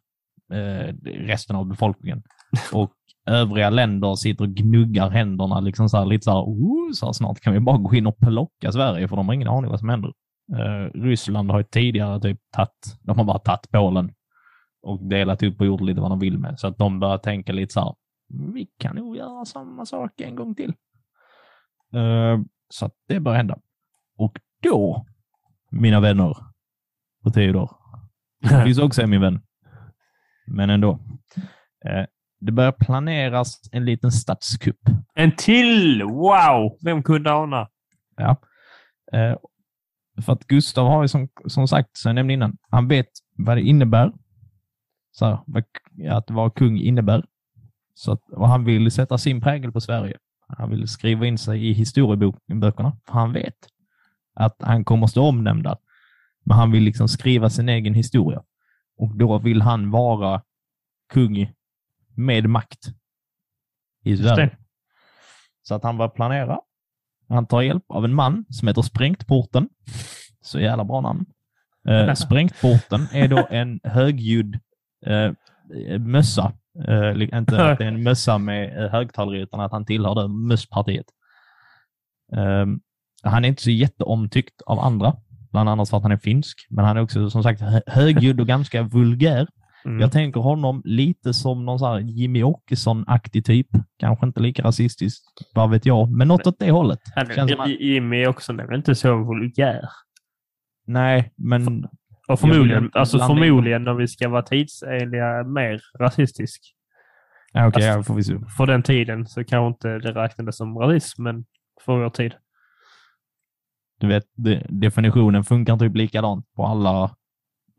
resten av befolkningen. Och övriga länder sitter och gnuggar händerna liksom så här, lite så här, oh, så här, snart kan vi bara gå in och plocka Sverige för de har ingen aning vad som händer. Eh, Ryssland har ju tidigare typ tagit, de har bara tagit Polen och delat upp och gjort lite vad de vill med. Så att de börjar tänka lite så här, vi kan nog göra samma sak en gång till. Eh, så att det börjar hända. Och då, mina vänner på Theodor, det finns också en min vän, men ändå. Eh, det börjar planeras en liten statskupp. En till! Wow! Vem kunde ana? Ja. För att Gustav har ju som, som sagt, som jag nämnde innan, han vet vad det innebär. Så här, vad, att vara kung innebär. Så att, och han vill sätta sin prägel på Sverige. Han vill skriva in sig i historieböckerna, för han vet att han kommer stå omnämnd där. Men han vill liksom skriva sin egen historia. Och då vill han vara kung med makt i Sverige. Så att han börjar planera. Han tar hjälp av en man som heter Sprängtporten. Så jävla bra namn. Eh, Sprängtporten är då en högljudd eh, mössa. Eh, inte att det är en mössa med eh, högtalare, utan att han tillhör det mösspartiet. Eh, han är inte så jätteomtyckt av andra, bland annat för att han är finsk. Men han är också som sagt hö- högljudd och ganska vulgär. Mm. Jag tänker honom lite som någon så här Jimmy Åkesson-aktig typ. Kanske inte lika rasistisk, vad vet jag, men något åt det hållet. Han, Jimmy är också nämligen inte så vulgär. Nej, men Och Jag förmodligen, vill alltså förmodligen om vi ska vara tidsenliga, mer rasistisk. ja, okej, Alltså- ja, får vi se. För den tiden så kanske inte det räknades som rasism, men för vår tid. Du vet, de, definitionen funkar typ likadant på alla.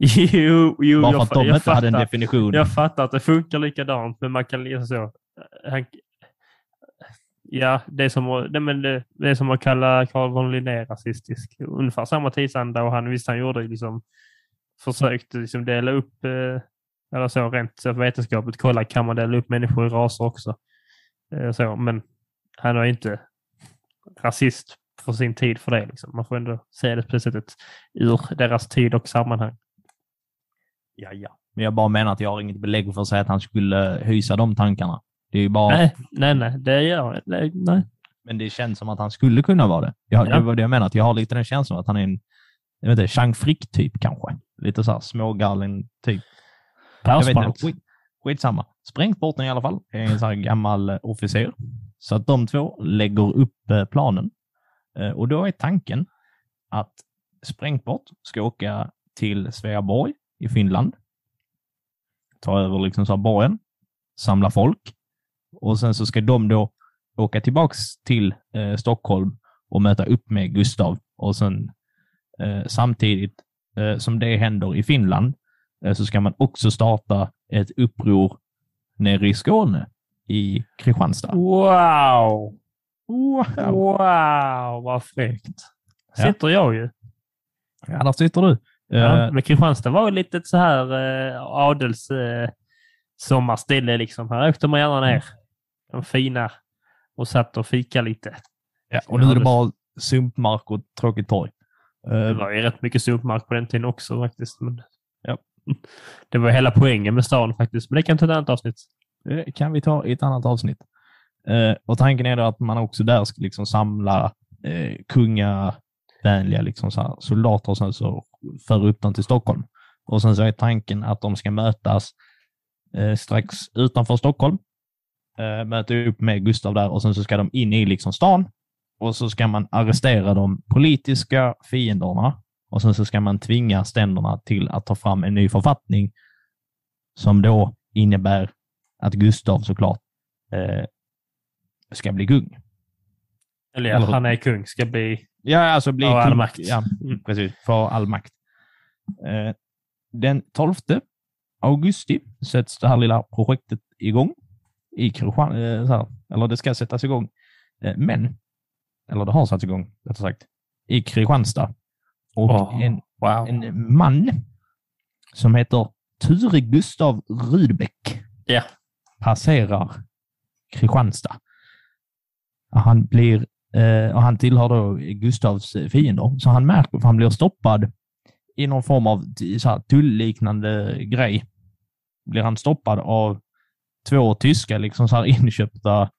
Jo, jo Bara för jag, att de jag, inte hade en fattar, definition. jag fattar att det funkar likadant, men man kan läsa så. Han, ja, det är, som, nej, men det, det är som att kalla Carl von Linné rasistisk. Ungefär samma tidsanda och han visst han gjorde liksom försökte liksom dela upp eh, eller så rent så vetenskapligt kolla kan man dela upp människor i raser också. Eh, så, men han var inte rasist för sin tid för det. Liksom. Man får ändå se det på det sättet ur deras tid och sammanhang. Ja, ja. Men jag bara menar att jag har inget belägg för att säga att han skulle hysa de tankarna. Det är ju bara, Nej, nej, nej, det gör nej, nej. men det känns som att han skulle kunna vara det. Jag, Ja. Det var det jag menar, att jag har lite den känslan att han är en, jag vet inte, Chang Frick-typ kanske. Lite så här smågallen typ. Jag vet Persbrandt. inte, skit, skitsamma. Sprängtporten i alla fall är en sån här gammal eh, officer. Så att de två lägger upp eh, planen. Eh, och då är tanken att Sprängtport ska åka till Sveaborg i Finland. Ta över liksom så här borgen, samla folk och sen så ska de då åka tillbaks till eh, Stockholm och möta upp med Gustav och sen eh, samtidigt eh, som det händer i Finland eh, så ska man också starta ett uppror nere i Skåne, i Kristianstad. Wow! Wow. Wow, vad fräckt. Ja. Sitter jag ju. Ja, där sitter du. Ja, Eh, men Kristianstad var ju lite så här eh, adels eh, sommarställe liksom. Här åkte man gärna ner. De fina. Och satt och fika lite. ja, och nu är det bara sumpmark och tråkigt torg. Eh, Det var ju rätt mycket sumpmark på den tiden också faktiskt. Men... Ja. Det var hela poängen med stan faktiskt, men det kan ta ett annat avsnitt. Det kan vi ta i ett annat avsnitt. Eh, och tanken är då att man också där ska liksom samla eh, kungavänliga liksom så här, soldater och sen så föra upp dem till Stockholm. Och sen så är tanken att de ska mötas eh, strax utanför Stockholm. Eh, möta upp med Gustav där och sen så ska de in i liksom stan och så ska man arrestera de politiska fienderna och sen så ska man tvinga ständerna till att ta fram en ny författning som då innebär att Gustav såklart eh, ska bli kung. Eller hur? han är kung, ska bli... Ja, alltså bli Av all makt. Ja, Mm. precis. För all makt. Eh, den 12 augusti sätts det här lilla projektet igång i Kristian, eh, eller det ska sättas igång. Eh, men, eller det har satts igång, rättare sagt, i Kristianstad. Och Åh, en, Wow. en man som heter Ture Gustav Rydbeck Ja. passerar Kristianstad. Han blir och han tillhör då Gustavs fiender, så han märker att han blir stoppad i någon form av så tullliknande grej. Blir han stoppad av två tyska liksom så här inköpta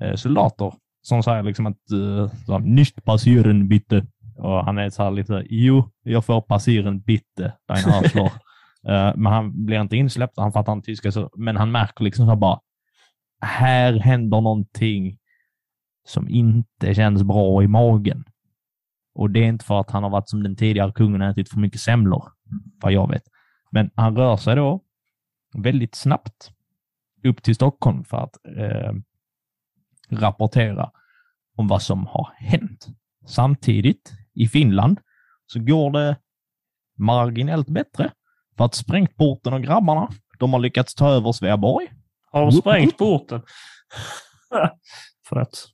eh, soldater som säger liksom att eh, så här, nicht passieren bitte. Och han är så här lite, jo, jag får passieren bitte, dein Arschloch. Eh, men han blir inte insläppt, han fattar inte tyska, så, men han märker liksom så här bara, här händer någonting som inte känns bra i magen. Och det är inte för att han har varit som den tidigare kungen och ätit för mycket semlor, vad jag vet. Men han rör sig då väldigt snabbt upp till Stockholm för att eh, rapportera om vad som har hänt. Samtidigt i Finland så går det marginellt bättre för att Sprängporten och grabbarna, de har lyckats ta över Sveaborg. Har de sprängt porten? för att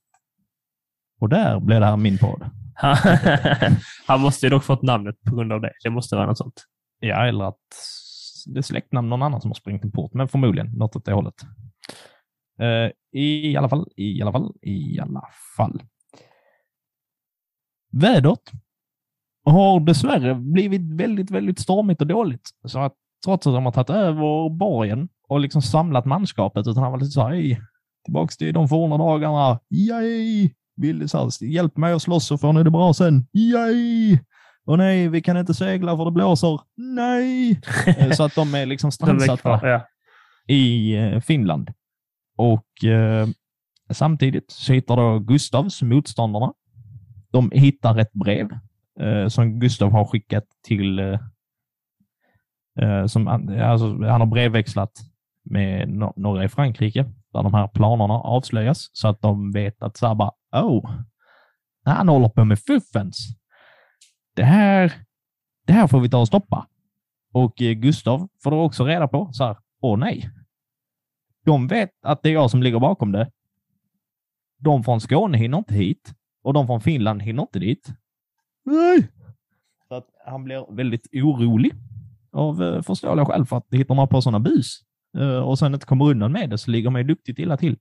och där blev det här min podd. Han måste ju dock fått namnet på grund av det. Det måste vara något sånt. Ja, eller att det är släktnamn någon annan som har sprängt en port, men förmodligen något åt det hållet. Eh, I alla fall, i alla fall, i alla fall. Vädret har dessvärre blivit väldigt, väldigt stormigt och dåligt. Så att trots att de har tagit över borgen och liksom samlat manskapet, utan han var lite så här, "Hej, tillbaks till de forna dagarna. Yay! Vill, så här, hjälp mig att slåss så får ni det bra sen. Yay! Och nej, vi kan inte segla för det blåser. Nej! Eh, Så att de är liksom strandsatta ja. i eh, Finland. Och eh, samtidigt så hittar då Gustavs motståndarna. De hittar ett brev eh, som Gustav har skickat till... Eh, eh, som, han- alltså, han har brevväxlat med no några i Frankrike där de här planerna avslöjas så att de vet att så oh, här bara, oh, han håller på med fuffens. Det här, det här får vi ta och stoppa. Och eh, Gustav får då också reda på så här, åh nej. De vet att det är jag som ligger bakom det. De från Skåne hinner inte hit och de från Finland hinner inte dit. Nej! Så att han blir väldigt orolig av eh, förståeliga skäl för att hittar man på sådana bus Eh, och sen inte kommer undan med det så ligger man ju duktigt illa till.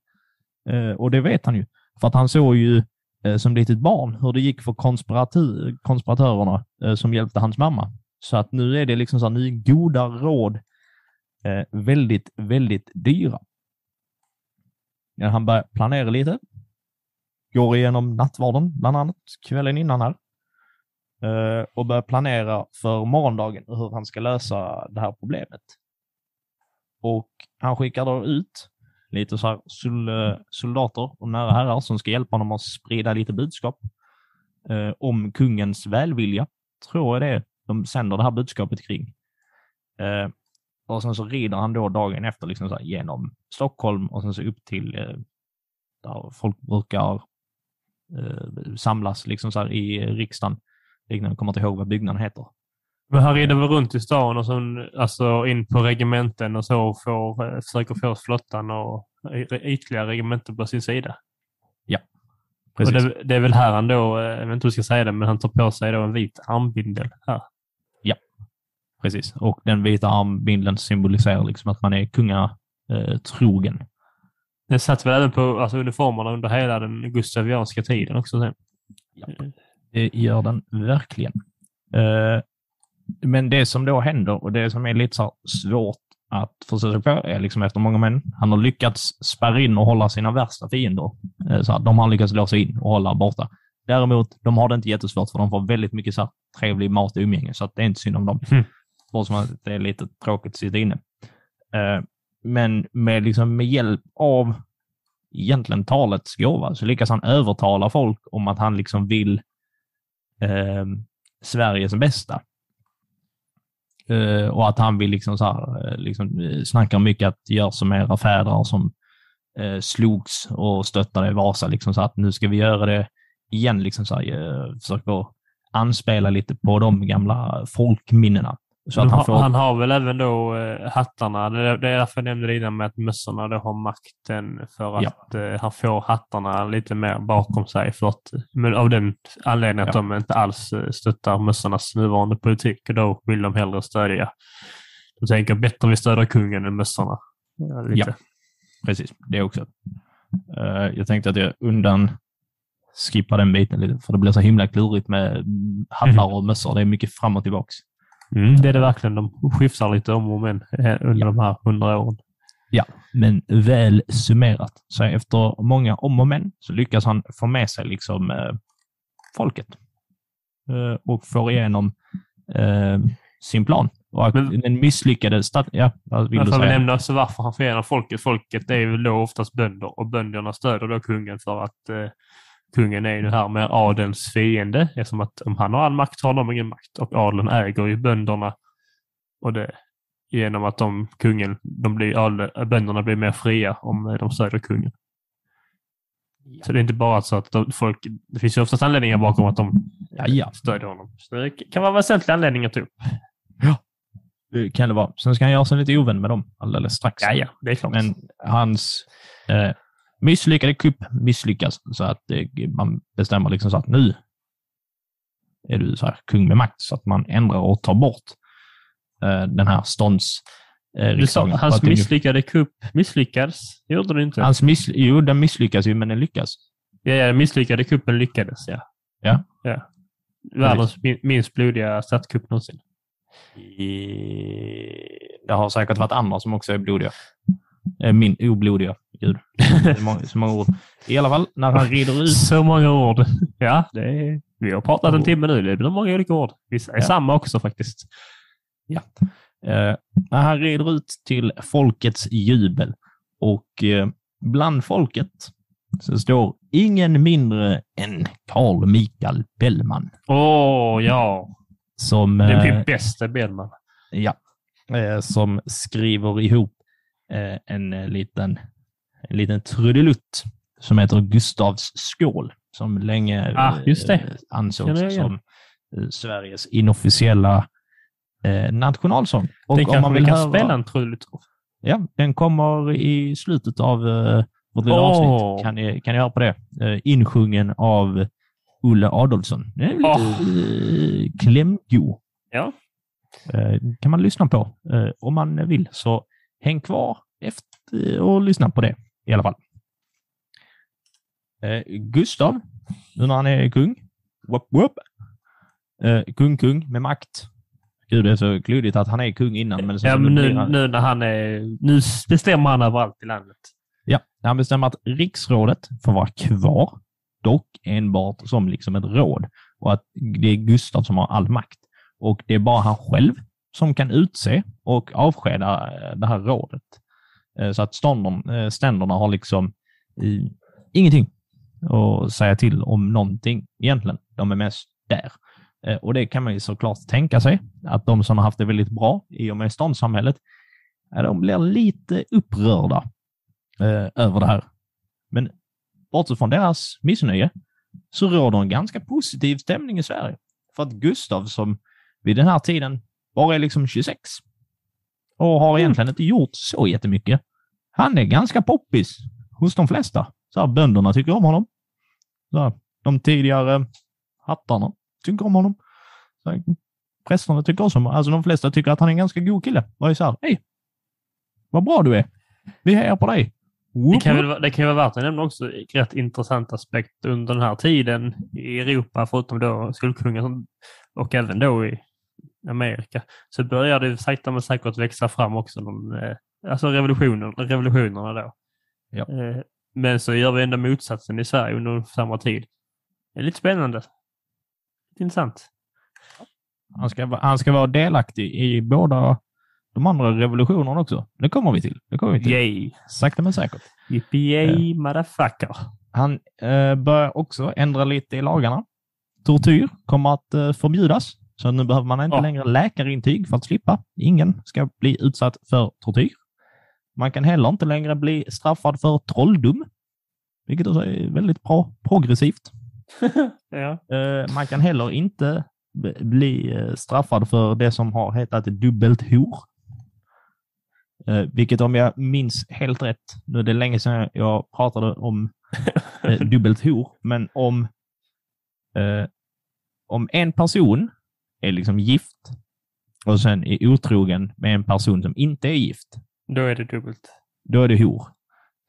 Eh, och det vet han ju. För att han såg ju eh, som litet barn hur det gick för konspiratörerna som hjälpte hans mamma. Så att nu är det liksom så här, nu är goda råd väldigt, väldigt dyra. Ja, han börjar planera lite. Går igenom nattvarden, bland annat, kvällen innan här. Och börjar planera för morgondagen hur han ska lösa det här problemet. Och han skickar då ut lite så här eh, soldater och nära herrar som ska hjälpa honom att sprida lite budskap eh, om kungens välvilja. Tror jag det är de sänder det här budskapet kring. Eh, och sen så rider han då dagen efter liksom så här genom Stockholm och sen så upp till eh, där folk brukar eh, samlas liksom så här i riksdagen. Jag kommer inte ihåg vad byggnaden heter. Men han rider väl runt i stan och sen, alltså in på regementen och så får, eh, försöker få flottan och ytterligare regementen på sin sida. Och Precis. det, det är väl här han då, eh, jag vet inte hur jag ska säga det, men han tar på sig då en vit armbindel här. Precis. Och den vita armbindeln symboliserar liksom att man är kungatrogen. Eh, trogen. Den satt väl även på alltså, uniformerna under hela den gustavianska tiden också sen. Det gör den verkligen. Men det som då händer och det som är lite så svårt att sig på är liksom efter många män. Han har lyckats spärra in och hålla sina värsta fiender. Eh, Så här, de har lyckats låsa in och hålla borta. Däremot, de har det inte jättesvårt för de får väldigt mycket så här, trevlig mat och umgänge, så det är inte synd om dem. Mm. Bara som att det är lite tråkigt att sitta inne. Eh, Men med, liksom, med hjälp av egentligen talets gåva så lyckas han övertala folk om att han liksom vill eh, Sveriges bästa. Eh, och att han vill liksom så här, eh, liksom, eh, snacka mycket att gör som era fäder som eh, slogs och stöttade Vasa, liksom så att nu ska vi göra det igen, liksom så här, eh, försöker anspela lite på de gamla folkminnena. Så han ha- får, han har väl även då eh, hattarna. Det är, det är därför jag nämnde det innan med att mössorna då har makten för Ja. att eh, han får hattarna lite mer bakom sig. För att, men av den anledningen att Ja. de inte alls eh, stöttar mössornas nuvarande politik och då vill de hellre stödja. De tänker bättre vi stödjer kungen än mössorna. Ja. Ja. precis, det också. Eh, jag tänkte att jag undan skippar den biten lite, för det blir så himla klurigt med hattar och mössor. Det är mycket fram och tillbaks. Mm, det är det verkligen. De skiftar lite om och men eh, under de här hundra åren. Men väl summerat. Så efter många om och men så lyckas han få med sig liksom eh, folket eh, och får igenom eh, sin plan. Och Men- den misslyckade stat... Ja, vad vill du får säga? nämna också varför han förenar folket. Folket är ju då oftast bönder och bönderna stöder då kungen för att eh, kungen är ju här med adelns fiende. Eftersom att om han har all makt har de ingen makt och adeln äger ju bönderna. Och det genom att de, kungen, de blir, adel, bönderna blir mer fria om eh, de stöder kungen. Så det är inte bara så att de, folk, det finns ju oftast anledningar bakom att de Ja, ja. stödjer honom. Så det kan vara väsentliga anledningar till upp. Det kan det vara. Sen ska han göra sig lite ovän med dem alldeles strax. Ja, ja, det är klart. Men hans eh, misslyckade kupp misslyckas så att eh, man bestämmer liksom så att nu är du så här kung med makt så att man ändrar och tar bort eh, den här stånds eh, du sa hans misslyckade kupp misslyckades. Gjorde det inte? Hans miss, jo, den misslyckas ju, men den lyckas. Ja, ja, den misslyckade kuppen lyckades, ja. Ja. ja. Världens min- minst blodiga statskupp någonsin. Det har säkert varit andra som också är blodiga. Eh, Min oblodiga. Gud. Det så många ord. I alla fall, när han rider ut Så många ord. Ja, det är... vi har pratat en timme nu. Det blir många olika ord. Vissa är Ja. samma också faktiskt. Eh, när han rider ut till folkets jubel och eh, bland folket så står ingen mindre än Carl Michael Bellman Åh, ja. som, Det är eh, min bästa Bellman. ja, eh, som skriver ihop en eh, liten, en liten trudelutt som heter Gustavs skål som länge Ah, eh, ansågs igen. som eh, Sveriges inofficiella eh, nationalsång. Och Den om man vi vill kan höra- spela en trudelutt. Ja, den kommer i slutet av uh, vårt lilla Åh. avsnitt. Kan ni, kan ni höra på det? Uh, insjungen av Olle Adolfsson. Den är lite Åh. eh, klämgo. Ja. Eh, kan man lyssna på eh, om man vill. Så häng kvar efter och lyssna på det i alla fall. Eh, Gustav, nu när han är kung. Whoop, whoop. Eh, kung, kung med makt. Gud, det är så kluddigt att han är kung innan. Men Ja, men nu, han- nu när han är... Nu bestämmer han överallt i landet. Ja, han bestämmer att riksrådet får vara kvar, dock enbart som liksom ett råd och att det är Gustav som har all makt. Och det är bara han själv som kan utse och avskeda eh, det här rådet. Eh, så att stånden, eh, ständerna har liksom ingenting att säga till om någonting egentligen. De är mest där. Och det kan man ju såklart tänka sig, att de som har haft det väldigt bra i och med ståndssamhället, de blir lite upprörda över det här. Men bortsett från deras missnöje så råder en ganska positiv stämning i Sverige. För att Gustav, som vid den här tiden bara är liksom 26 och har egentligen inte gjort så jättemycket, han är ganska poppis hos de flesta. Så här, bönderna tycker om honom. Så här, de tidigare hattarna tycker om honom. Så här, prästerna tycker också om honom. Alltså de flesta tycker att han är en ganska god kille. Och är så här, hej, vad bra du är. Vi hejar på dig. Det kan, väl, vara- det kan ju vara värt att nämna också en rätt intressant aspekt under den här tiden i Europa, förutom då skuldkungen som- och även då i Amerika så börjar det sakta men säkert växa fram också. Någon, eh, alltså revolutionen, revolutionerna då. Ja. Eh, men så gör vi ändå motsatsen i Sverige under samma tid. Det är lite spännande. Intressant. Han ska, han ska vara delaktig i båda de andra revolutionerna också. Det kommer vi till. Det kommer vi till. Yay! Sakta men säkert. Yippee motherfucker. Han eh, börjar också ändra lite i lagarna. Tortyr kommer att eh, förbjudas. Så nu behöver man inte Ja. längre läkarintyg för att slippa. Ingen ska bli utsatt för tortyr. Man kan heller inte längre bli straffad för trolldom, vilket också är väldigt bra progressivt. ja. Eh, man kan heller inte bli eh, straffad för det som har hetat dubbelt hor. Eh, vilket om jag minns helt rätt, nu är det länge sedan jag pratade om dubbelt hor, men om, om en person är liksom gift och sen är otrogen med en person som inte är gift, Då är det dubbelt. då är det hor.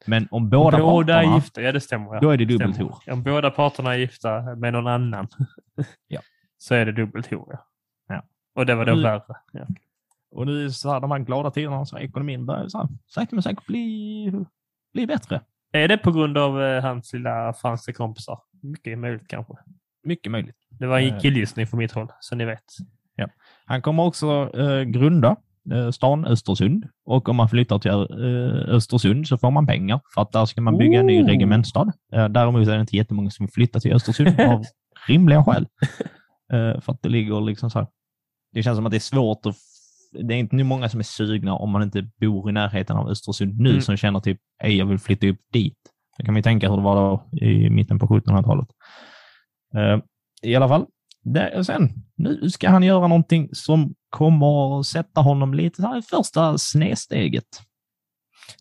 Men om båda, Båda är parterna, gifta, ja det stämmer. Ja. då är det dubbelt Stämmer. hor. Om båda parterna är gifta med någon annan Ja. så är det dubbelt hor. Ja. Ja. Och det var då Nu- värre. Ja. Och nu är så här, de här glada tiderna, så ekonomin börjar så här, sakta men säkert bli, bli bättre. Är det på grund av eh, hans lilla franska kompisar? Mycket möjligt kanske. Mycket möjligt. Det var en Eh. killgissning från mitt håll, så ni vet. Han kommer också eh, grunda eh, stan Östersund och om man flyttar till eh, Östersund så får man pengar för att där ska man bygga en ny Oh. regementsstad. Eh, däremot är det inte jättemånga som vill flytta till Östersund av rimliga skäl. Eh, för att det ligger liksom så här. Det känns som att det är svårt att det är inte många som är sugna om man inte bor i närheten av Östersund nu Mm. som känner typ, hej jag vill flytta upp dit. Då kan vi tänka hur det var då i mitten på 1700-talet. Eh, I alla fall, det, och sen, nu ska han göra någonting som kommer sätta honom lite här i första snedsteget.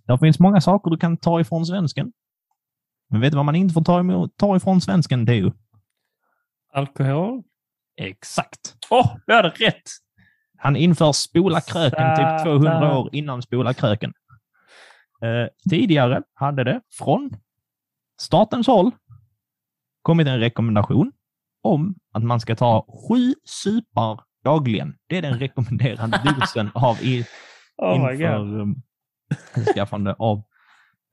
Det finns många saker du kan ta ifrån svensken. Men vet du vad man inte får ta, emot, ta ifrån svensken? Ju Alkohol? exakt. Åh, oh, jag hade rätt! Han inför spola kröken typ Satan. 200 år innan spola kröken. Eh, tidigare hade det från statens håll kommit en rekommendation om att man ska ta sju supar dagligen. Det är den rekommenderade dosen av i, Oh inför um, skaffande av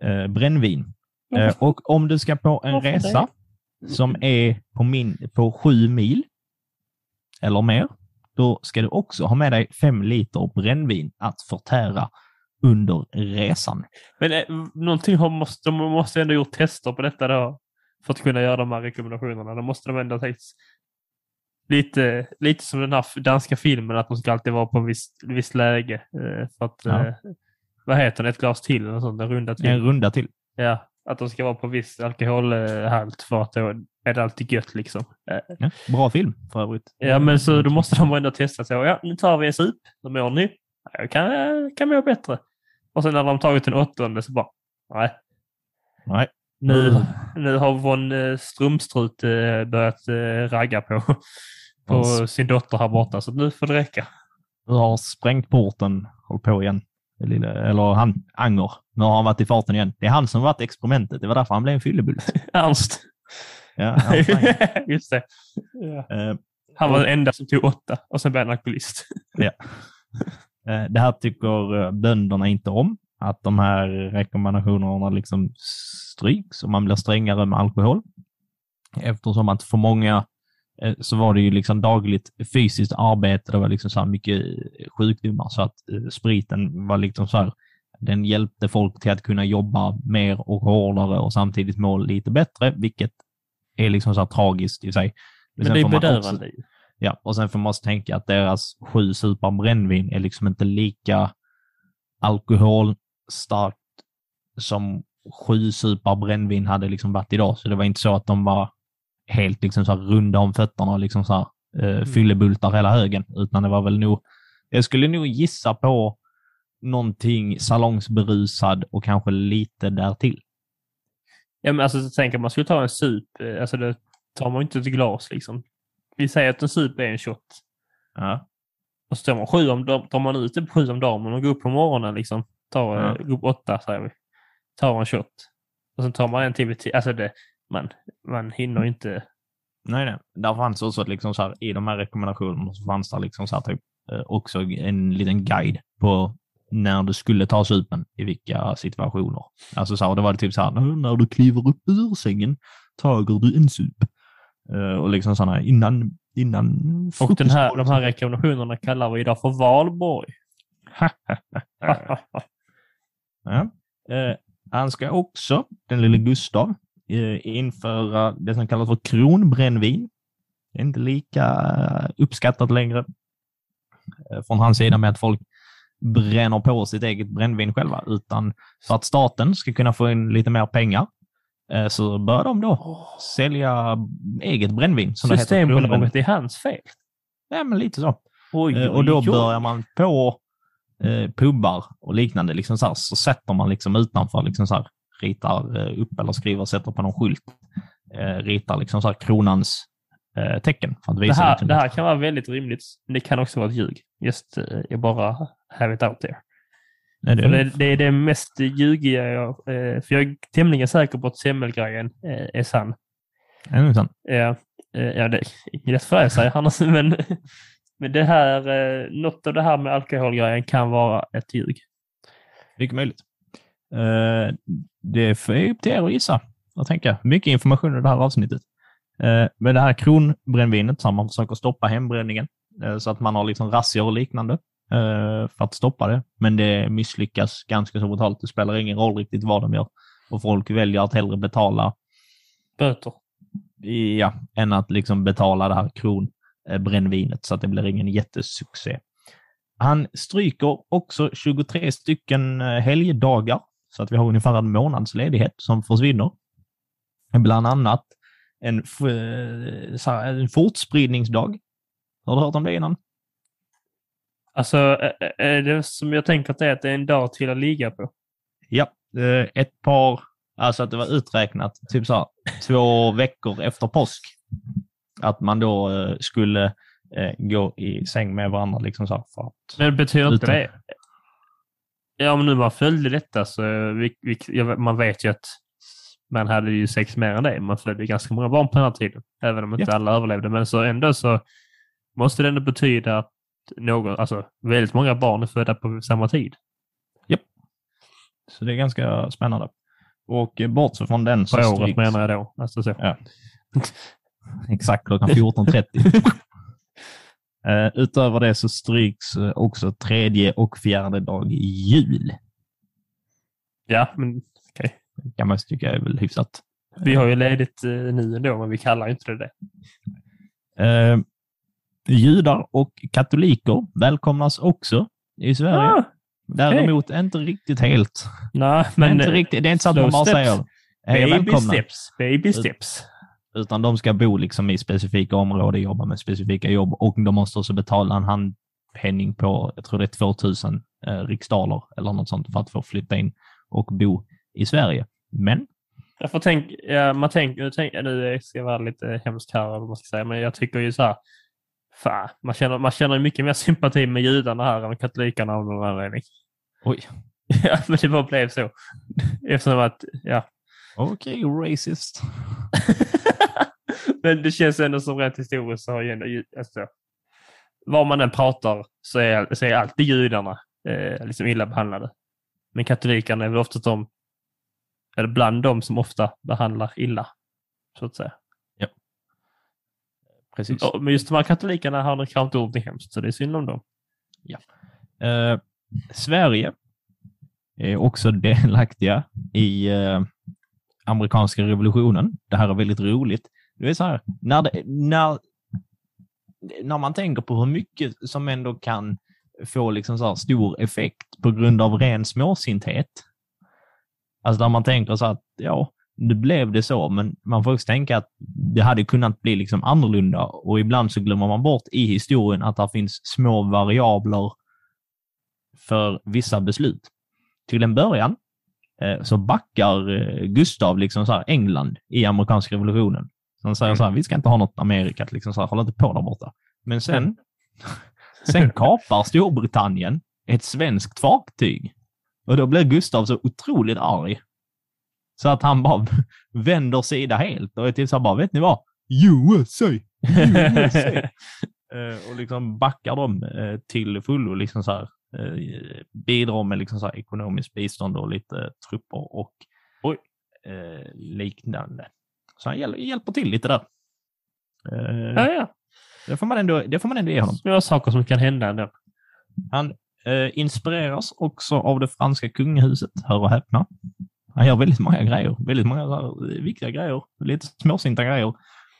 eh, brännvin. Eh, och om du ska på en Varför det? resa som är på, min, på sju mil eller mer, då ska du också ha med dig fem liter brännvin att förtära under resan. Men eh, någonting har måste, de måste ändå gjort tester på detta då. För att kunna göra de här rekommendationerna. Då måste de ändå tänkt lite, lite som den här danska filmen, att de ska alltid vara på ett visst, visst läge. Eh, för att, Ja. eh, vad heter det, ett glas till eller sånt, en runda till. En runda till. Ja, att de ska vara på viss alkoholhalt för att då är det alltid gött liksom. Eh, Ja, bra film för övrigt. Ja, men så då måste de ändå testa så. Ja, nu tar vi en sup. Hur mår ni? "Ja, Jag kan, kan må bättre. Och sen när de tagit den åttonde så bara, nej. Nej. Nu, Mm. nu har von eh, Strömstrut eh, börjat eh, ragga på, på sin dotter här borta, så nu får det räcka. Nu har sprängt porten, håll på igen. Lilla, eller han, Anger. Nu har han varit i farten igen. Det är han som varit experimentet. Det var därför han blev en fyllebult. Ernst. Ja, Ernst. Just det. Ja. Eh, Han var den enda som tog åtta och sen blev han alkoholist. Eh, Det här tycker bönderna inte om, att de här rekommendationerna liksom stryks och man blir strängare med alkohol. Eftersom att för många eh, så var det ju liksom dagligt fysiskt arbete, det var liksom så här mycket sjukdomar så att eh, spriten var liksom så här, den hjälpte folk till att kunna jobba mer och hårdare och samtidigt må lite bättre, vilket är liksom så här tragiskt i sig. Men sen det är bedövande ju. Ja, och sen får man också tänka att deras sju supar brännvin är liksom inte lika alkoholstarkt som sju supar brännvin hade liksom varit idag. Så det var inte så att de var helt liksom så runda om fötterna och liksom så här, eh, fyllebultar hela högen, utan det var väl nog, jag skulle nog gissa på någonting salongsberusad och kanske lite därtill. Ja, men alltså tänk om man skulle ta en sup, eh, alltså det tar man inte ett glas liksom. Vi säger att en sup är en shot. Ja. Och så tar man sju om tar man ut det på sju om dagen och går upp på morgonen liksom. Tar, Ja. eh, går upp åtta säger vi. Tar en shot. Och sen tar man en till vid tio. Alltså det, man, man hinner inte. Nej, nej. Där fanns också att liksom så här, i de här rekommendationerna så fanns det liksom så här typ eh, också en liten guide på när du skulle ta supen i vilka situationer. Alltså så här, det var det typ så här, "Nu när du kliver upp ur sängen tager du en sup. Eh, och liksom sådana innan, innan Och den här, de här rekommendationerna kallar vi idag för valborg. Ja. Eh, han ska också, den lille Gustav, eh, införa det som kallas för kronbrännvin. Det är inte lika eh, uppskattat längre eh, från hans sida med att folk bränner på sitt eget brännvin själva, utan för att staten ska kunna få in lite mer pengar eh, så bör de då sälja eget brännvin. Som det heter. Systembolaget är hans fel. Ja, men lite så. Oj, Och då oj, oj. börjar man på eh, pubbar och liknande, liksom så, här, så sätter man liksom utanför, liksom så här, ritar eh, upp eller skriver, sätter på någon skylt, eh, ritar liksom så här kronans eh, tecken för att Det visa. här, liksom, det här kan vara väldigt rimligt. Det kan också vara ett ljug. Just, jag bara have it out there. Nej, det, det, det är det mest ljugiga jag... För jag är tämligen säker på att semmelgrejen är sann. det är nog sant. Ja, ja det är lätt för dig säger han. alltså, Men, men det här, eh, något av det här med alkoholgrejen kan vara ett ljug. Mycket möjligt. Eh, det får upp till er att gissa. Jag tänker, mycket information i det här avsnittet. Eh, med det här kronbrännvinet så har man försöker stoppa hembränningen eh, så att man har liksom razzior och liknande eh, för att stoppa det. Men det misslyckas ganska så brutalt. Det spelar ingen roll riktigt vad de gör. Och folk väljer att hellre betala Böter. Ja, än att liksom betala det här kronbrännvinet så att det blir ingen jättesuccé. Han stryker också 23 stycken eh, helgdagar så att vi har ungefär en månads ledighet som försvinner. Bland annat en, eh, en fortspridningsdag. Har du hört om det innan? Alltså, eh, eh, är det som jag tänker att det är att det är en dag till att ligga på. Ja, eh, ett par, alltså att det var uträknat, typ så här, två veckor efter påsk. Att man då eh, skulle eh, gå i säng med varandra liksom så för att... Men betyder inte det... Ja, om nu man följde detta så vi, vi, jag- man vet ju att man hade ju sex mer än det. Man födde ganska många barn på den här tiden, även om inte Ja. alla överlevde. Men så ändå så måste det ändå betyda att någon, alltså väldigt många barn är födda på samma tid. Så det är ganska spännande. Och eh, bortsett från den På så året stryks... menar jag då. Alltså så. Ja. Exakt klockan 14.30. Eh, utöver det så stryks eh, också tredje och fjärde dag i jul. Ja, men okej. kan man tycka är väl hyfsat. Vi har ju ledigt eh, nu ändå, men vi kallar inte det det. Eh, judar och katoliker välkomnas också i Sverige. Ah, Däremot inte riktigt helt. nej, Men inte riktigt, det är inte så att man bara steps. säger hej baby välkomna. steps, baby steps. Utan de ska bo liksom i specifika områden, jobba med specifika jobb och de måste också betala en handpenning på, jag tror det är 2000 eh, riksdaler eller något sånt för att få flytta in och bo i Sverige. Men Jag får tänk, ja, man tänker, nu, tänk, nu ska jag vara lite hemsk här, vad man ska säga, men jag tycker ju så här, fan, man känner, man känner mycket mer sympati med judarna här än katolikerna av någon anledning. oj, Ja, men det bara blev så. Eftersom att, ja. okej, racist. Men det känns ändå som rent historiskt så har ju ändå, alltså, var man än pratar så är, så är alltid judarna eh, liksom illa behandlade. Men katolikerna är väl ofta de, eller bland de som ofta behandlar illa, så att säga. Precis. Ja, men just de här katolikerna har kanske inte någonting hemskt, så det är synd om dem. Eh, Sverige är också delaktiga i eh, amerikanska revolutionen. Det här är väldigt roligt. Det är så här, när, det, när, när man tänker på hur mycket som ändå kan få liksom så här stor effekt på grund av ren småsinthet. Alltså där man tänker så att, ja, nu blev det så, men man får också tänka att det hade kunnat bli liksom annorlunda och ibland så glömmer man bort i historien att det finns små variabler för vissa beslut. Till en början eh, så backar eh, Gustav liksom så här England i amerikanska revolutionen. Han säger så här, vi ska inte ha något Amerika, liksom så här, håll inte på där borta. Men sen, sen kapar Storbritannien ett svenskt fartyg. Och då blir Gustav så otroligt arg. Så att han bara vänder sida helt och är typ så här bara, vet ni vad? USA! USA! eh, och liksom backar dem eh, till fullo. Liksom så här, eh, bidrar med liksom så här ekonomiskt bistånd och lite trupper och Oj. liknande. Så han hjäl- hjälper till lite där. Eh, Ja, ja. det, får man ändå, det får man ändå ge honom. Små saker som kan hända ändå. Han eh, inspireras också av det franska kungahuset, hör och häpna. Han gör väldigt många grejer, väldigt många eh, viktiga grejer, lite småsinta grejer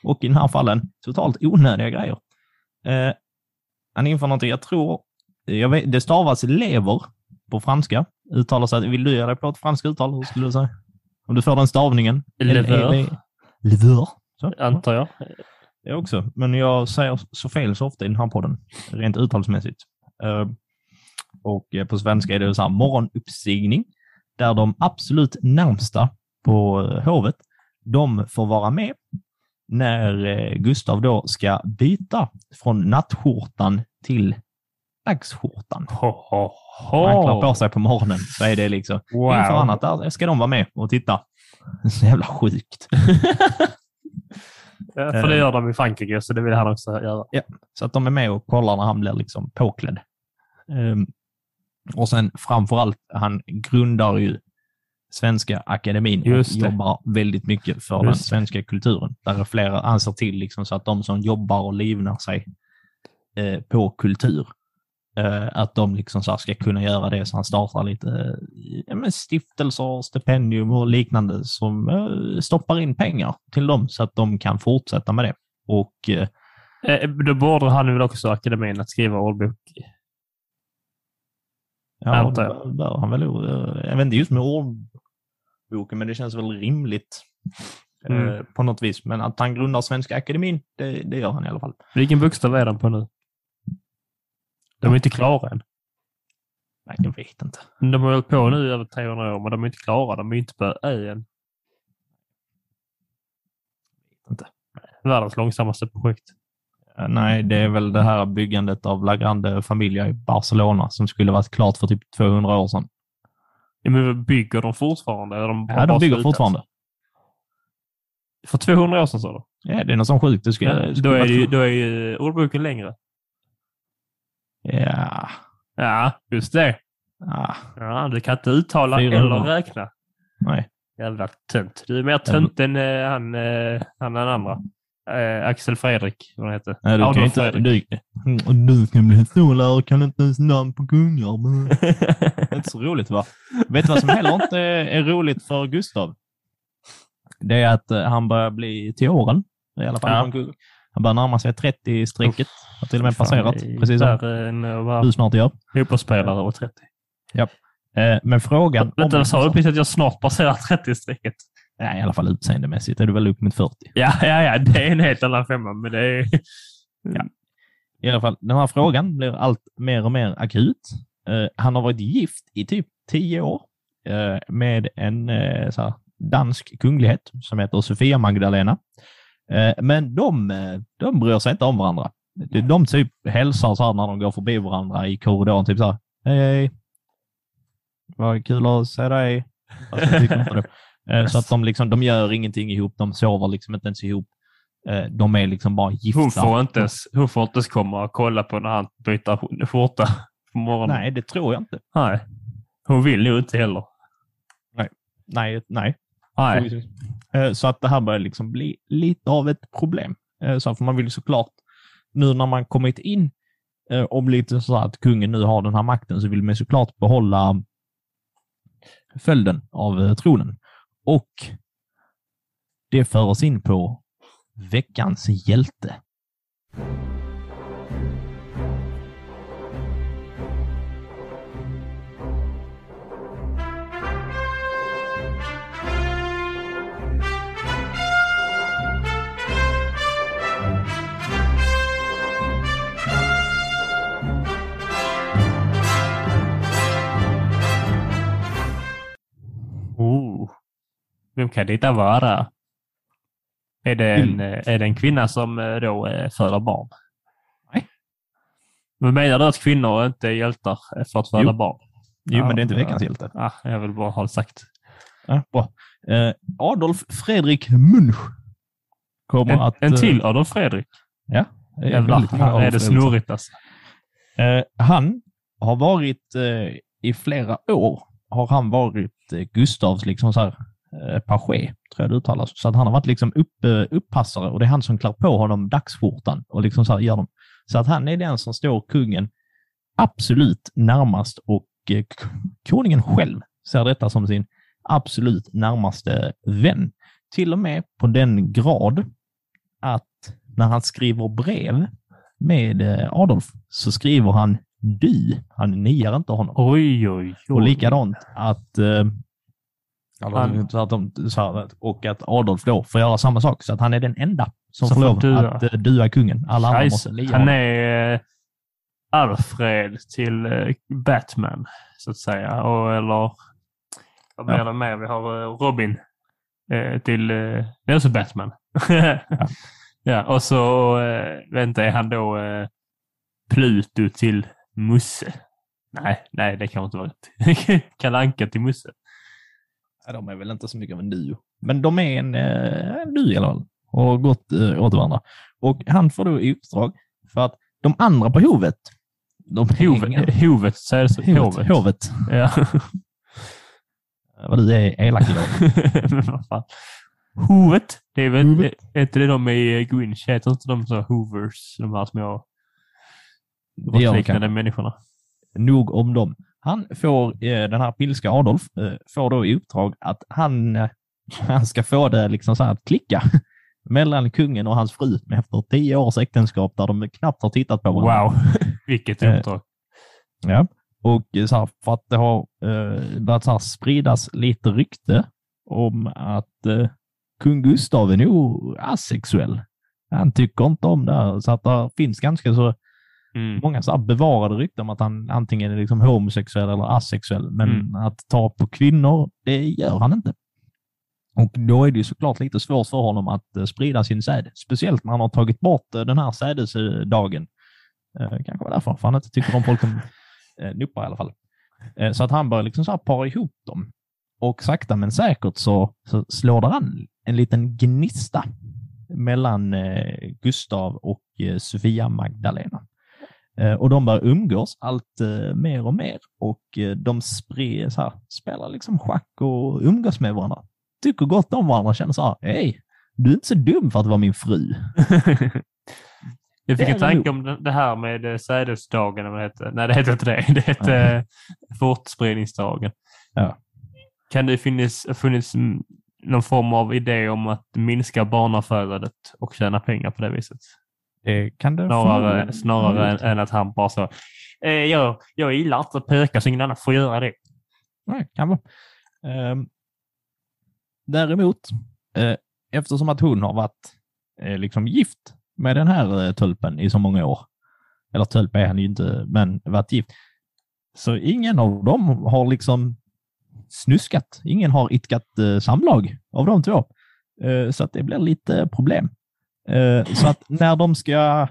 och i den här fallen totalt onödiga grejer. Eh, han inför någonting, jag tror, jag vet, det stavas lever på franska, uttalar sig, vill du göra dig på ett franskt uttal? Hur skulle du säga? Om du får den stavningen? Lever. L-E-V. Lever. Så. Antar jag. Jag också, men jag säger så fel så ofta i den här podden, rent uttalsmässigt. Eh, och eh, på svenska är det så här morgonuppstigning, där de absolut närmsta på eh, hovet, de får vara med när Gustav då ska byta från nattskjortan till dagsskjortan. Ho, ho, När han klär på sig på morgonen så är det liksom, Wow. inför annat, där ska de vara med och titta. Så jävla sjukt. Ja, för det gör de i Frankrike, så det vill han också göra. Så att de är med och kollar när han blir liksom påklädd. Ehm, och sen framför allt, han grundar ju Svenska Akademin och jobbar väldigt mycket för den Just det. svenska kulturen. Där är flera han ser till liksom så att de som jobbar och livnar sig eh, på kultur, att de liksom så ska kunna göra det. Så han startar lite eh, ja, stiftelser, stipendium och liknande som eh, stoppar in pengar till dem så att de kan fortsätta med det. Och eh, Eh, Då borde han väl också akademin att skriva ordbok. Ja, det jag. bör- han väl. eh, Jag vet inte just med ordboken, men det känns väl rimligt eh, Mm. på något vis. Men att han grundar Svenska Akademin, det, det gör han i alla fall. Vilken bokstav är den på nu? De är inte klara än. Nej, jag vet inte. De har hållit på nu i över 300 år, men de är inte klara. De är inte på Ö än. inte. Världens långsammaste projekt. Nej, det är väl det här byggandet av La Grande Familia i Barcelona som skulle varit klart för typ 200 år sedan. Ja, men bygger de fortfarande? De Ja, de bygger slutat? fortfarande. För 200 år sedan sa du? Ja, det är något sånt sjukt. Det skulle, Ja, då, är ju, då är ju ordboken längre. Ja, Ja, just det. ja, Ja, du kan inte uttala 400. eller räkna. nej. Jävla tönt. Du är mer tönt än eh, han, eh, han den andra. Eh, Axel Fredrik, vad han heter. Nej, du kan Adolf inte... Fredrik. Du, du ska bli historielärare och kan inte ens namn på kungar. Men... Det är inte så roligt va? Vet du vad som heller inte är roligt för Gustav? Det är att eh, han börjar bli till åren. I alla fall. Ja. Han- börjar närma sig 30-strecket. Har till och med passerat. Fan, Precis som du snart gör. fotbollsspelare och 30. Eh, Men frågan... Vänta, sa du precis att jag snart passerar 30-strecket? Nej, i alla fall utseendemässigt är du väl upp mot 40. Ja, ja, ja, det är en helt annan femma, men det är... Ja. I alla fall, den här frågan blir allt mer och mer akut. Eh, han har varit gift i typ tio år eh, med en här, dansk kunglighet som heter Sofia Magdalena. Eh, men de, eh, de bryr sig inte om varandra. De, typ hälsar så här när de går förbi varandra i korridoren. Typ så här, hej, hej. Vad kul att se dig. Det. Eh, Så att de, liksom, de gör ingenting ihop. De sover liksom inte ens ihop. De är liksom bara gifta. Hon får, inte ens, hon får inte ens komma och kolla på när han byter skjorta på morgonen. Nej, det tror jag inte. Nej. Hon vill nog inte heller. Nej, nej. Nej. Eh, Eh, så att det här börjar liksom bli lite av ett problem. Eh, så för man vill ju såklart, nu när man kommit in eh, och blivit så att kungen nu har den här makten, så vill man såklart behålla följden av tronen. Och det för oss in på veckans hjälte. Vem kan detta vara? Är det en, eh, är det en kvinna som eh, då eh, föder barn? Nej. Men menar du att kvinnor inte är hjältar för att föda Jo. barn? Jo, Ja, men det är inte ja. veckans hjälte. Ah, jag vill bara ha det sagt. Ja, bra. Eh, Adolf Fredrik Munch kommer En, att... en till Adolf Fredrik. Det är Jävlar, här är det Adolf-föräldrar. snurrigt alltså. Eh, han har varit eh, i flera år har han varit Gustavs liksom så här, eh, pagé, tror jag det uttalas. Så att han har varit liksom upp, eh, uppassare och det är han som klär på honom dagsskjortan och liksom så här gör dem. Så att han är den som står kungen absolut närmast och eh, konungen själv ser detta som sin absolut närmaste vän. Till och med på den grad att när han skriver brev med Adolf så skriver han du. Han niar inte honom. Oj, oj, oj. Och likadant att, eh, Han- så att de, så här, och att Adolf då får göra samma sak. Så att han är den enda som Som får lov dua. att eh, dua kungen. Alla andra måste lia Han är eh, Alfred till eh, Batman, så att säga. Och, eller vad blir Ja. mer? Vi har Robin till... Det är också Batman. ja. och så, inte, är han då Pluto till Musse? Nej, nej, det kan inte vara rätt. Kalle Anka till Musse. De är väl inte så mycket av en duo. Men de är en, eh, en duo i alla fall. Och har gått eh, åt varandra. Och han får då i uppdrag för att de andra på hovet, de är Hovet, hovet säger så. hovet, Hovet. Ja. Vad du är elak idag. Hovet, det är väl Hovet. är inte det de i Grinch? Heter inte de så Hoovers, de här små Det de kanske. människorna? Nog om dem. Han får, eh, den här pilska Adolf, eh, får då i uppdrag att han, eh, han ska få det liksom så här att klicka mellan kungen och hans fru efter tio års äktenskap där de knappt har tittat på varandra. Wow, vilket uppdrag. Ja. Och så här, för att det har börjat så spridas lite rykte om att eh, kung Gustav är nog asexuell. Han tycker inte om det här, så att det finns ganska så Mm. många så bevarade rykten om att han antingen är liksom homosexuell eller asexuell. Men Mm. att ta på kvinnor, det gör han inte. Och då är det ju såklart lite svårt för honom att eh, sprida sin säd. Speciellt när han har tagit bort eh, den här sädesdagen. Eh, kanske var därför, för han inte tycker om folk som nuppar i alla fall. Så att han börjar liksom så här para ihop dem. Och sakta men säkert så, så slår det an en liten gnista mellan Gustav och Sofia Magdalena. Eh, och de börjar umgås allt eh, mer och mer och eh, de spre, så här, spelar liksom schack och umgås med varandra. Tycker gott om varandra, känner så här, hej, du är inte så dum för att vara min fru. Jag fick en tanke om det- här med sädesdagen. eller det. Nej, det heter inte det. Det heter eh, fortspridningsdagen. Ja. Kan det finnas funnits mm, någon form av idé om att minska barnafödandet och tjäna pengar på det viset? Det kan det Snarare, snarare än, än att han bara så. Eh, jag, jag gillar inte att pöka så ingen annan får göra det. Nej, kan vara. Ehm, däremot, eh, eftersom att hon har varit eh, liksom gift med den här eh, tulpen i så många år, eller tulp är han ju inte, men varit gift, så ingen av dem har liksom snuskat. Ingen har itkat eh, samlag av de två. Eh, så att det blir lite problem. Eh, så att när de ska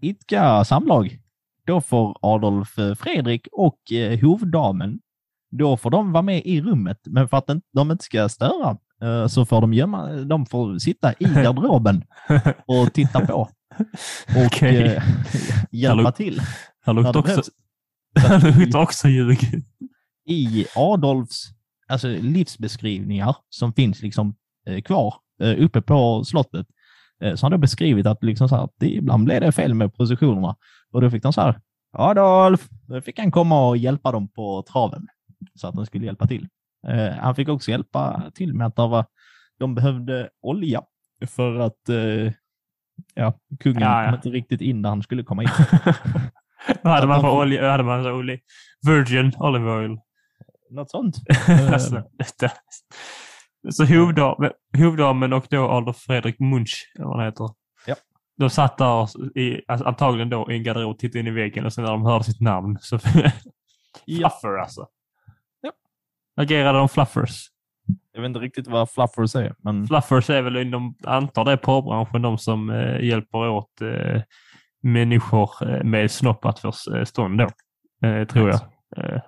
idka samlag, då får Adolf eh, Fredrik och eh, hovdamen då får de vara med i rummet, men för att de inte ska störa så får de gömma, de får sitta i garderoben och titta på och eh, hjälpa till. Här luktar också, luktar också ljug. I Adolfs alltså, livsbeskrivningar som finns liksom kvar uppe på slottet så har de beskrivit att liksom så här, att det, ibland blev det fel med positionerna och då fick de så här Adolf! Då fick han komma och hjälpa dem på traven så att de skulle hjälpa till. Eh, han fick också hjälpa till med att var, de behövde olja för att eh, ja, kungen Ja, ja. kom inte riktigt in där han skulle komma in. Vad hade man för olja? Hade man så olja? Virgin olive oil. Något sånt. Eh, alltså. Så hovdamen, hovdamen och då Adolf Fredrik Munch, eller vad han heter. Ja. De satt där, i, alltså, antagligen då i en garderob och tittade in i väggen och sen när de hörde sitt namn så... Ja. Fluffer alltså. Ja. Agerade de fluffers? Jag vet inte riktigt vad fluffer säger, men Fluffers är väl inom, antar det, porrbranschen, de som eh, hjälper åt eh, människor eh, med snopp att få stånd då. Eh, tror jag. Eh,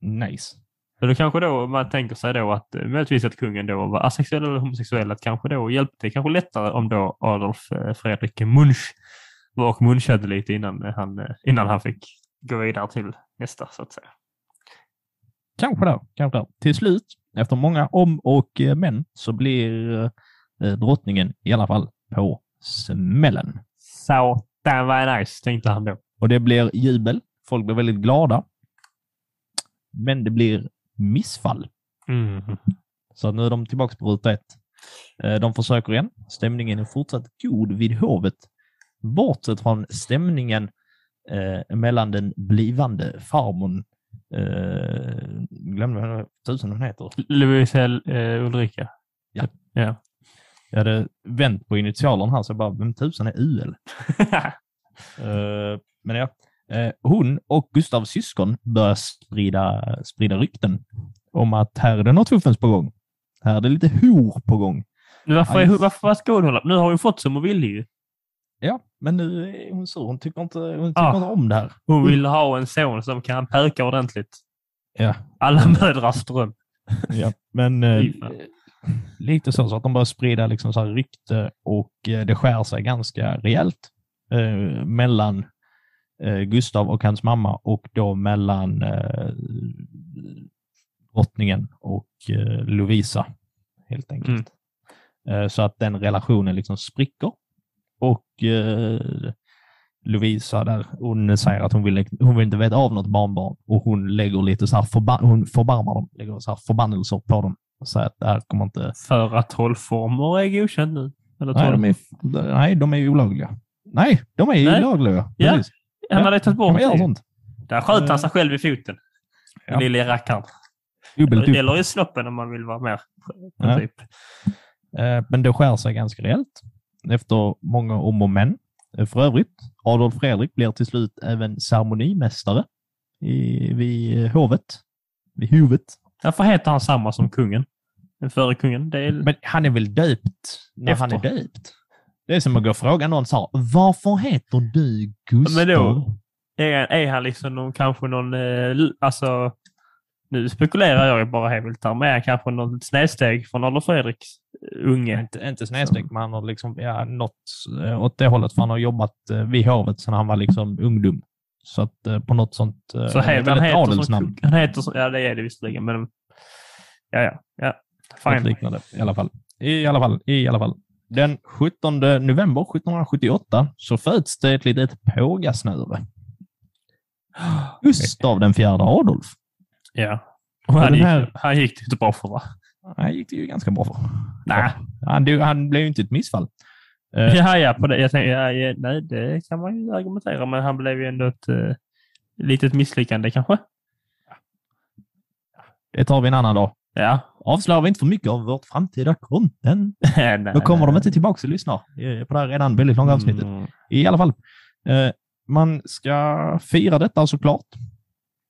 nice. Så då kanske då man tänker sig då att eh, möjligtvis att kungen då var asexuell eller homosexuell, att kanske då hjälpte kanske lättare om då Adolf eh, Fredrik Munch var och munchade lite innan han, eh, innan han fick gå vidare till nästa så att säga. Kanske där, kanske där. Till slut, efter många om och men, så blir drottningen i alla fall på smällen. Satan vad nice, tänkte han då. Och det blir jubel. Folk blir väldigt glada. Men det blir missfall. Mm. Så nu är de tillbaka på ruta ett. Eh, De försöker igen. Stämningen är fortsatt god vid hovet. Bortsett från stämningen eh, mellan den blivande farmor eh, glömde vad tusen hon heter. Louise eh, Ulrika. Ja. ja. Jag hade vänt på initialen här så jag bara, vem tusen är UL? Eh, men ja, hon och Gustavs syskon börjar sprida, sprida rykten om att här är det något fuffens på gång. Här är det lite hor på gång. Men varför, är, varför ska hon hålla Nu har hon fått som hon ville ju. Ja, men nu är hon sur. Hon tycker inte, hon tycker Ah. inte om det här. Hon vill ha en son som kan pöka ordentligt. Ja, Alla mödrars dröm. ja. men eh, lite så, så att de börjar sprida liksom så här rykte och eh, det skär sig ganska rejält eh, mellan eh, Gustav och hans mamma och då mellan eh, drottningen och eh, Lovisa helt enkelt. Eh, så att den relationen liksom spricker och eh, Lovisa där, hon säger att hon vill, hon vill inte veta av något barnbarn och hon lägger lite så här förba- hon förbarmar dem, lägger så här förbannelser på dem och säger att det här kommer inte... För att trollformer är godkänt nu. Eller Nej, de är, nej, de är olagliga. Nej, de är Nej. olagliga. Ja, Precis. Han hade tagit bort det. sånt? Där sköt han sig själv i foten. Ja. Den lille rackaren. Dubbelt. Eller i snoppen om man vill vara mer. Ja. Typ. Eh, Men det skär sig ganska rejält efter många om och men. Eh, För övrigt, Adolf Fredrik blir till slut även ceremonimästare i, vid eh, hovet. Vid huvudet. Varför heter han samma som kungen? Den före kungen? Det är... Men han är väl döpt när han är Efter. döpt? Det är som att gå och fråga någon så här, varför heter du Gustav? Men då- Är, är han liksom någon, kanske någon, eh, alltså, nu spekulerar jag bara helt här, men är han kanske någon snedsteg från Adolf Fredriks eh, unge? Inte, inte snedstreck, men han har liksom, ja, något eh, åt det hållet, för han har jobbat vid hovet sedan han var liksom ungdom. Så att på något sånt... Så heter, han heter som, han heter som, ja det är det visserligen, men ja, ja, ja. Något Fine. liknande i alla fall. I alla fall, i alla fall. Den 17 november 1778 så föds det ett litet pågasnöre. Gustav den fjärde Adolf. Ja. Och han, gick, här- han gick det inte bra för va? Han gick det ju ganska bra för. Nej. Han, han blev ju inte ett missfall. Eh, Ja, ja, på det. Jag tänkte, ja, ja, nej, det kan man ju argumentera, men han blev ju ändå ett uh, litet misslyckande kanske. Det tar vi en annan dag. Ja. Avslöjar vi inte för mycket av vårt framtida content, nej, då kommer de inte tillbaka och lyssnar på det här redan väldigt långa avsnittet. Mm. I alla fall, eh, man ska fira detta såklart.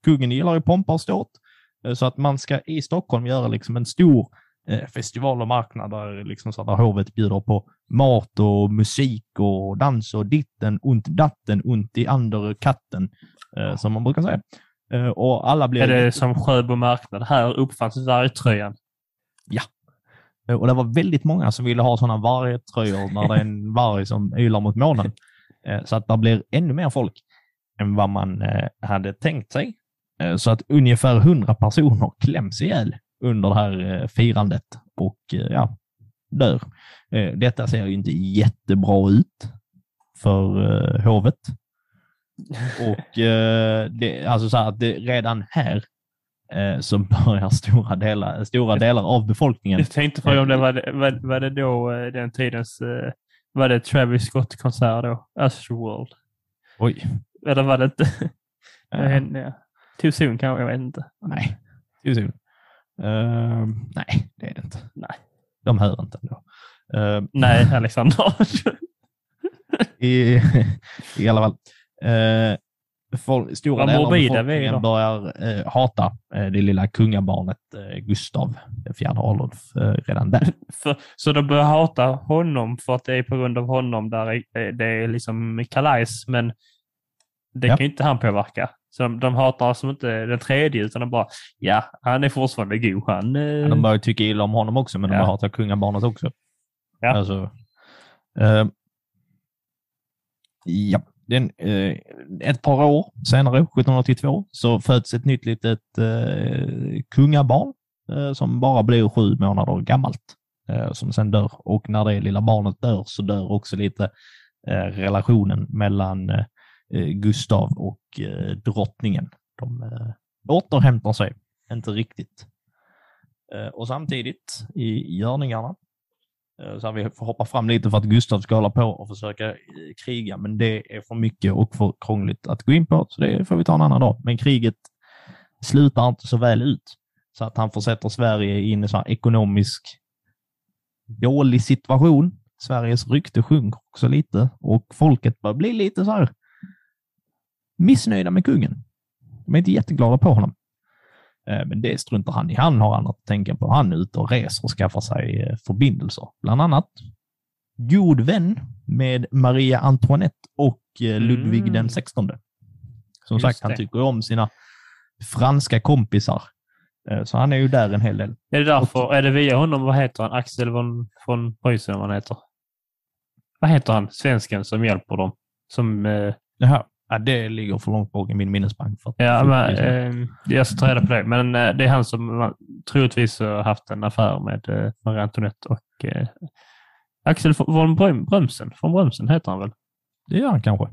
Kungen gillar ju pompa och ståt, eh, så att man ska i Stockholm göra liksom en stor eh, festival och marknad där, liksom så där hovet bjuder på mat och musik och dans och ditten und datten und i ander katten, som man brukar säga. Eh, och alla blir... Är det som Sjöbo marknad? Här uppfanns vargtröjan. Eh, Och det var väldigt många som ville ha sådana vargtröjor när det är en varg som ylar mot månen. Eh, Så att det blir ännu mer folk än vad man hade tänkt sig. Så att ungefär 100 personer kläms ihjäl under det här firandet och ja, dör. Detta ser ju inte jättebra ut för hovet. Och eh, det, alltså så här att det, redan här eh, så börjar stora delar, stora delar av befolkningen Jag tänkte fråga om det var, det- var, var det då eh, den tidens, eh, var det Travis Scott-konsert då? Astroworld? Oj. Eller var det inte? Eh, ja. Too soon kanske, jag vet inte. nej, too soon. Uh, nej, det är det inte. Nej. De hör inte ändå. Uh, Nej, Alexander. i, I alla fall. Uh, folk, stora delar av befolkningen börjar eh, hata eh, det lilla kungabarnet eh, Gustav, fjärde Adolf, eh, redan där. för, så de börjar hata honom för att det är på grund av honom där är- det är liksom kalajs, men det Ja. kan ju inte han påverka. Så de, de hatar alltså inte den tredje utan de bara, ja, han är fortfarande god. Han, eh, De börjar tycka illa om honom också, men de Ja. hatar kungabarnet också. Ja. Alltså, eh, ja. Den, eh, ett par år senare, 1782, så föds ett nytt litet eh, kungabarn eh, som bara blir sju månader gammalt, eh, som sen dör. Och när det lilla barnet dör så dör också lite eh, relationen mellan eh, eh Gustav och eh, drottningen. De eh, återhämtar sig, inte riktigt. Eh, Och samtidigt i görningarna, Eh, så här, vi får hoppa fram lite för att Gustav ska hålla på och försöka eh, kriga, men det är för mycket och för krångligt att gå in på, så det får vi ta en annan dag. Men kriget slutar inte så väl ut, så att han försätter Sverige i en sån här ekonomisk dålig situation. Sveriges rykte sjunker också lite och folket börjar bli lite så här missnöjda med kungen. De är inte jätteglada på honom. Eh, Men det struntar han i. Han har annat att tänka på. Han är ute och reser och skaffar sig eh, förbindelser. Bland annat god vän med Maria Antoinette och eh, Ludvig Mm. den 16. Som Just sagt, han det. tycker om sina franska kompisar. Så han är ju där en hel del. Är det därför, är det via honom, vad heter han, Axel von, von Preussen, vad han heter? Vad heter han, svensken som hjälper dem? Som, eh, här, ja, det ligger för långt bak i min minnesbank. För ja, men, eh, jag ska ta reda på det, men eh, det är han som man, troligtvis har haft en affär med eh, Marie Antoinette och eh, Axel von Bröm, Brömsen, von Brömsen heter han väl? det gör han kanske.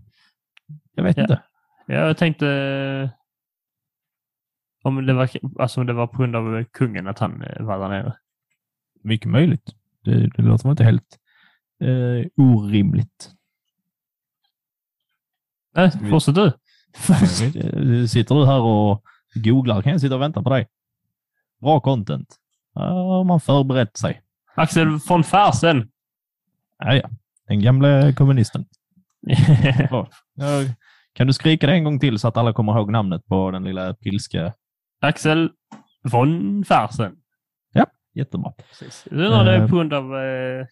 Jag vet Ja. inte. Ja, jag tänkte eh, om det, var, alltså, om det var på grund av kungen att han eh, var där nere. Mycket möjligt. Det, det låter inte helt eh, orimligt. Nej, fortsätt du. Sitter du här och googlar kan jag sitta och vänta på dig. Bra content. Här har man förberett sig. Axel von Fersen. Ja, ja. Den gamla kommunisten. Ja, Kan du skrika det en gång till så att alla kommer ihåg namnet på den lilla pilska? Axel von Fersen. Jättebra. Precis. Jag undrar Eh. på grund av eh,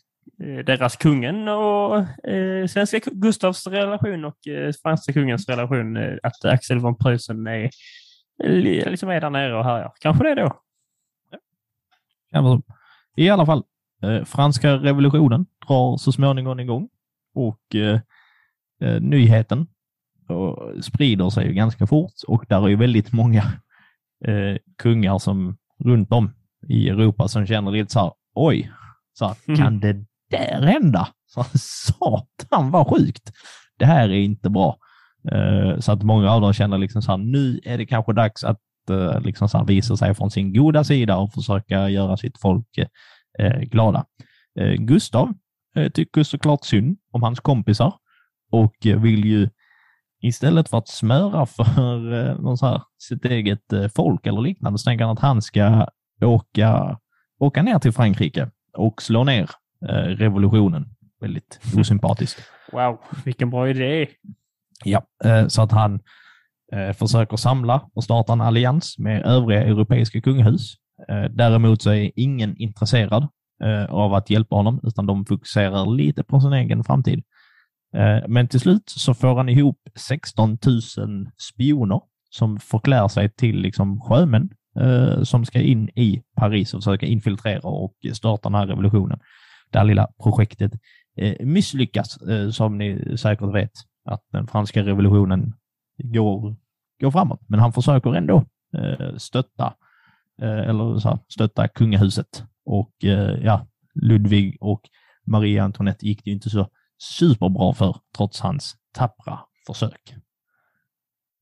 deras kungen och eh, svenska Gustavs relation och eh, franska kungens relation. Eh, att Axel von Preussen är, li- liksom är där nere och härjar. Kanske det då. Ja. I alla fall, eh, franska revolutionen drar så småningom igång och eh, eh, nyheten och sprider sig ju ganska fort och där är ju väldigt många eh, kungar som runt om i Europa som känner lite så här, oj, så här, Mm. kan det där hända? Satan vad sjukt! Det här är inte bra. Eh, så att många av dem känner liksom så här, nu är det kanske dags att eh, liksom så här visa sig från sin goda sida och försöka göra sitt folk eh, glada. Gustav tycker såklart synd om hans kompisar och vill ju istället för att smöra för någon så här, sitt eget folk eller liknande så tänker han att han ska åka, åka ner till Frankrike och slå ner revolutionen. Väldigt osympatiskt. Wow, vilken bra idé. Ja, eh, så att han eh, försöker samla och starta en allians med övriga europeiska kungahus. Eh, Däremot så är ingen intresserad eh, av att hjälpa honom, utan de fokuserar lite på sin egen framtid. Eh, Men till slut så får han ihop 16 000 spioner som förklär sig till liksom sjömän eh, som ska in i Paris och försöka infiltrera och starta den här revolutionen. Det här lilla projektet eh, misslyckas, eh, som ni säkert vet att den franska revolutionen går, går framåt. Men han försöker ändå eh, stötta, eller så här, stötta kungahuset. Och ja, Ludvig och Marie Antoinette gick det ju inte så superbra för, trots hans tappra försök.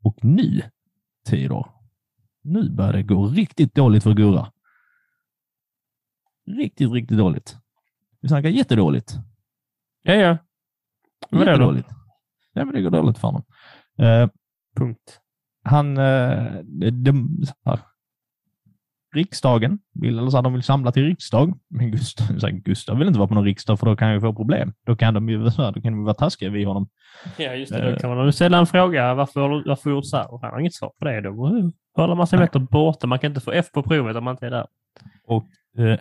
Och nu, Theodor, nu börjar det gå riktigt dåligt för Gurra. Riktigt, riktigt dåligt. Vi snackar jättedåligt. Ja, ja. Vad är det då? Jättedåligt. Ja, men det går dåligt för honom. Eh, Punkt. han, eh, de, så här, riksdagen vill, eller så här, de vill samla till riksdag, men Gustav, så här, Gustav vill inte vara på någon riksdag för då kan ju få problem. Då kan de ju så här, då kan de vara taskiga vid honom. Ja, just det. Eh. Då kan man ställa en fråga. Varför har du varför gjort så här? Och han har inget svar på det. Då håller man sig bättre borta. Man kan inte få F på provet om man inte är där. Och eh,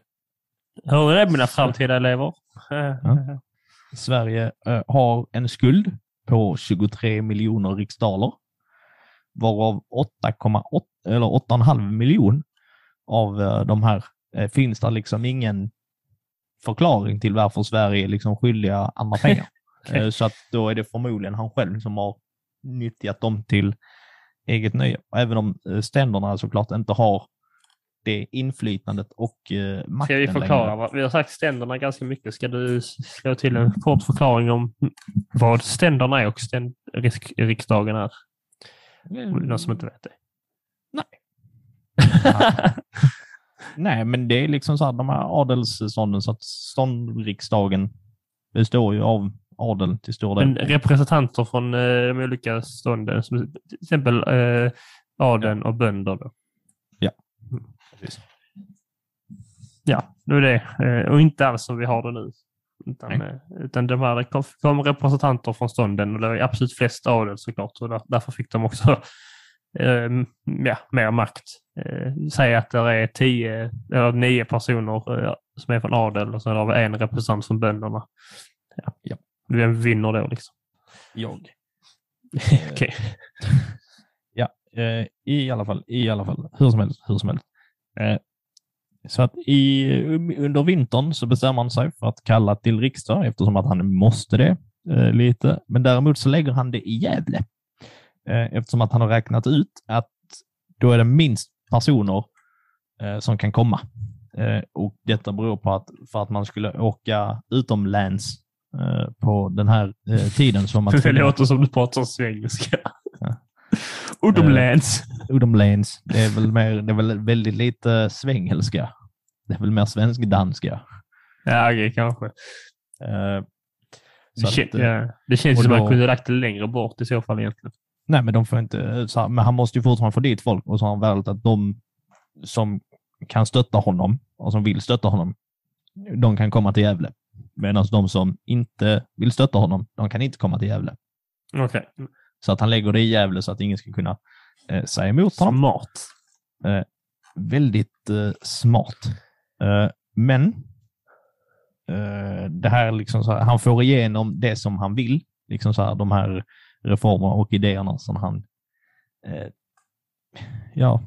Hör ni det mina framtida elever? Ja. Sverige eh, har en skuld på 23 miljoner riksdaler. varav 8,8 eller 8,5 miljon av eh, de här eh, finns det liksom ingen förklaring till varför Sverige är liksom skyldiga andra pengar. Eh, Så att då är det förmodligen han själv som har nyttjat dem till eget nöje. Även om ständerna såklart inte har det inflytandet och eh, makten Ska vi förklara? längre. vad- Vi har sagt ständerna ganska mycket. Ska du slå till en kort förklaring om vad ständerna är och ständ, riks, riksdagen är? Är någon som inte vet det. Nej, men det är liksom så här, de här adelsstånden, så att ståndriksdagen består ju av adel till stor del. Men representanter från eh, de olika stånden, som till exempel eh, adeln och bönder. Då. Ja. Precis. Ja, nu är det. Eh, och inte alls som vi har det nu. Utan, Nej. eh, utan de här, det kom, kom representanter från stånden och det var absolut flest adel såklart. Och där, därför fick de också eh, ja, mer makt. Eh, säg att det är tio eller nio personer eh, som är från adel och så har vi en representant från bönderna. Ja. Ja. Vem vinner då liksom? Jag. Okej. Eh, I alla fall, i alla fall, hur som helst, hur som helst. Eh, så att i, under vintern så bestämmer han sig för att kalla till riksdag eftersom att han måste det eh, lite. Men däremot så lägger han det i Gävle eh, eftersom att han har räknat ut att då är det minst personer eh, som kan komma. Och detta beror på att för att man skulle åka utomläns eh, på den här tiden som man Det låter som du pratar svengelska. Utomlands. utomläns. Det är väl, mer, det är väl väldigt lite svengelska. Det är väl mer svensk-danska. Ja, okej, kanske. Eh, Det, att, kän, eh, ja. det känns som att man kunde lagt det längre bort i så fall egentligen. Nej, men de får inte, så här, men han måste ju fortfarande få dit folk och så har han valt att de som kan stötta honom och som vill stötta honom, de kan komma till Gävle. Medan de som inte vill stötta honom, de kan inte komma till Gävle. Okej. Så att han lägger det i Gävle så att ingen ska kunna eh, säga emot honom. Smart. väldigt eh, smart. Eh, men eh, det här liksom så här, han får igenom det som han vill, liksom så här, de här reformerna och idéerna som han eh, ja,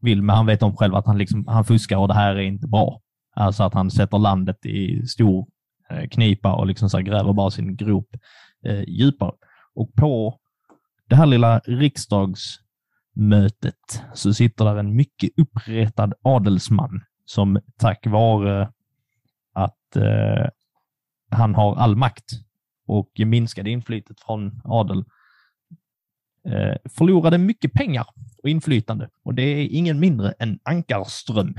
vill, men han vet om själv att han, liksom, han fuskar och det här är inte bra. Alltså att han sätter landet i stor eh, knipa och liksom så gräver bara sin grop eh, djupare. Och på det här lilla riksdagsmötet så sitter där en mycket uppretad adelsman som tack vare att eh, han har all makt och minskade inflytet från adel eh, förlorade mycket pengar och inflytande. Och det är ingen mindre än Ankarström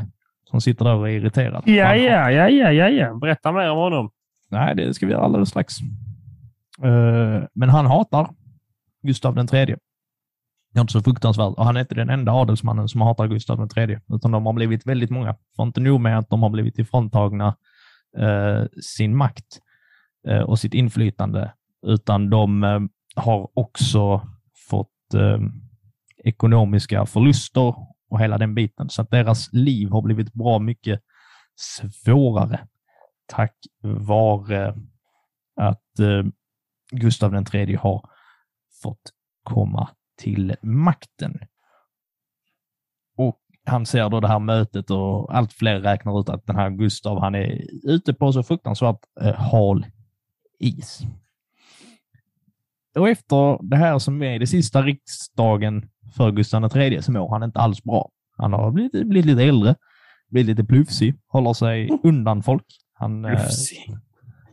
som sitter där och är irriterad. Ja, ja, ja, ja, ja, ja. Berätta mer om honom. Nej, det ska vi göra alldeles strax. Eh, men han hatar Gustav den tredje. Det är inte så fruktansvärt. Och han är inte den enda adelsmannen som hatar Gustav den tredje, utan de har blivit väldigt många. För inte nog med att de har blivit ifråntagna eh, sin makt eh, och sitt inflytande, utan de har också fått ekonomiska förluster och hela den biten. Så att deras liv har blivit bra mycket svårare tack vare att eh, Gustav den tredje har fått komma till makten. Och han ser då det här mötet och allt fler räknar ut att den här Gustav, han är ute på så fruktansvärt eh, hal is. Och efter det här som är det sista riksdagen för Gustav III så mår han inte alls bra. Han har blivit, blivit lite äldre, blivit lite plufsig, håller sig undan folk. Han, eh,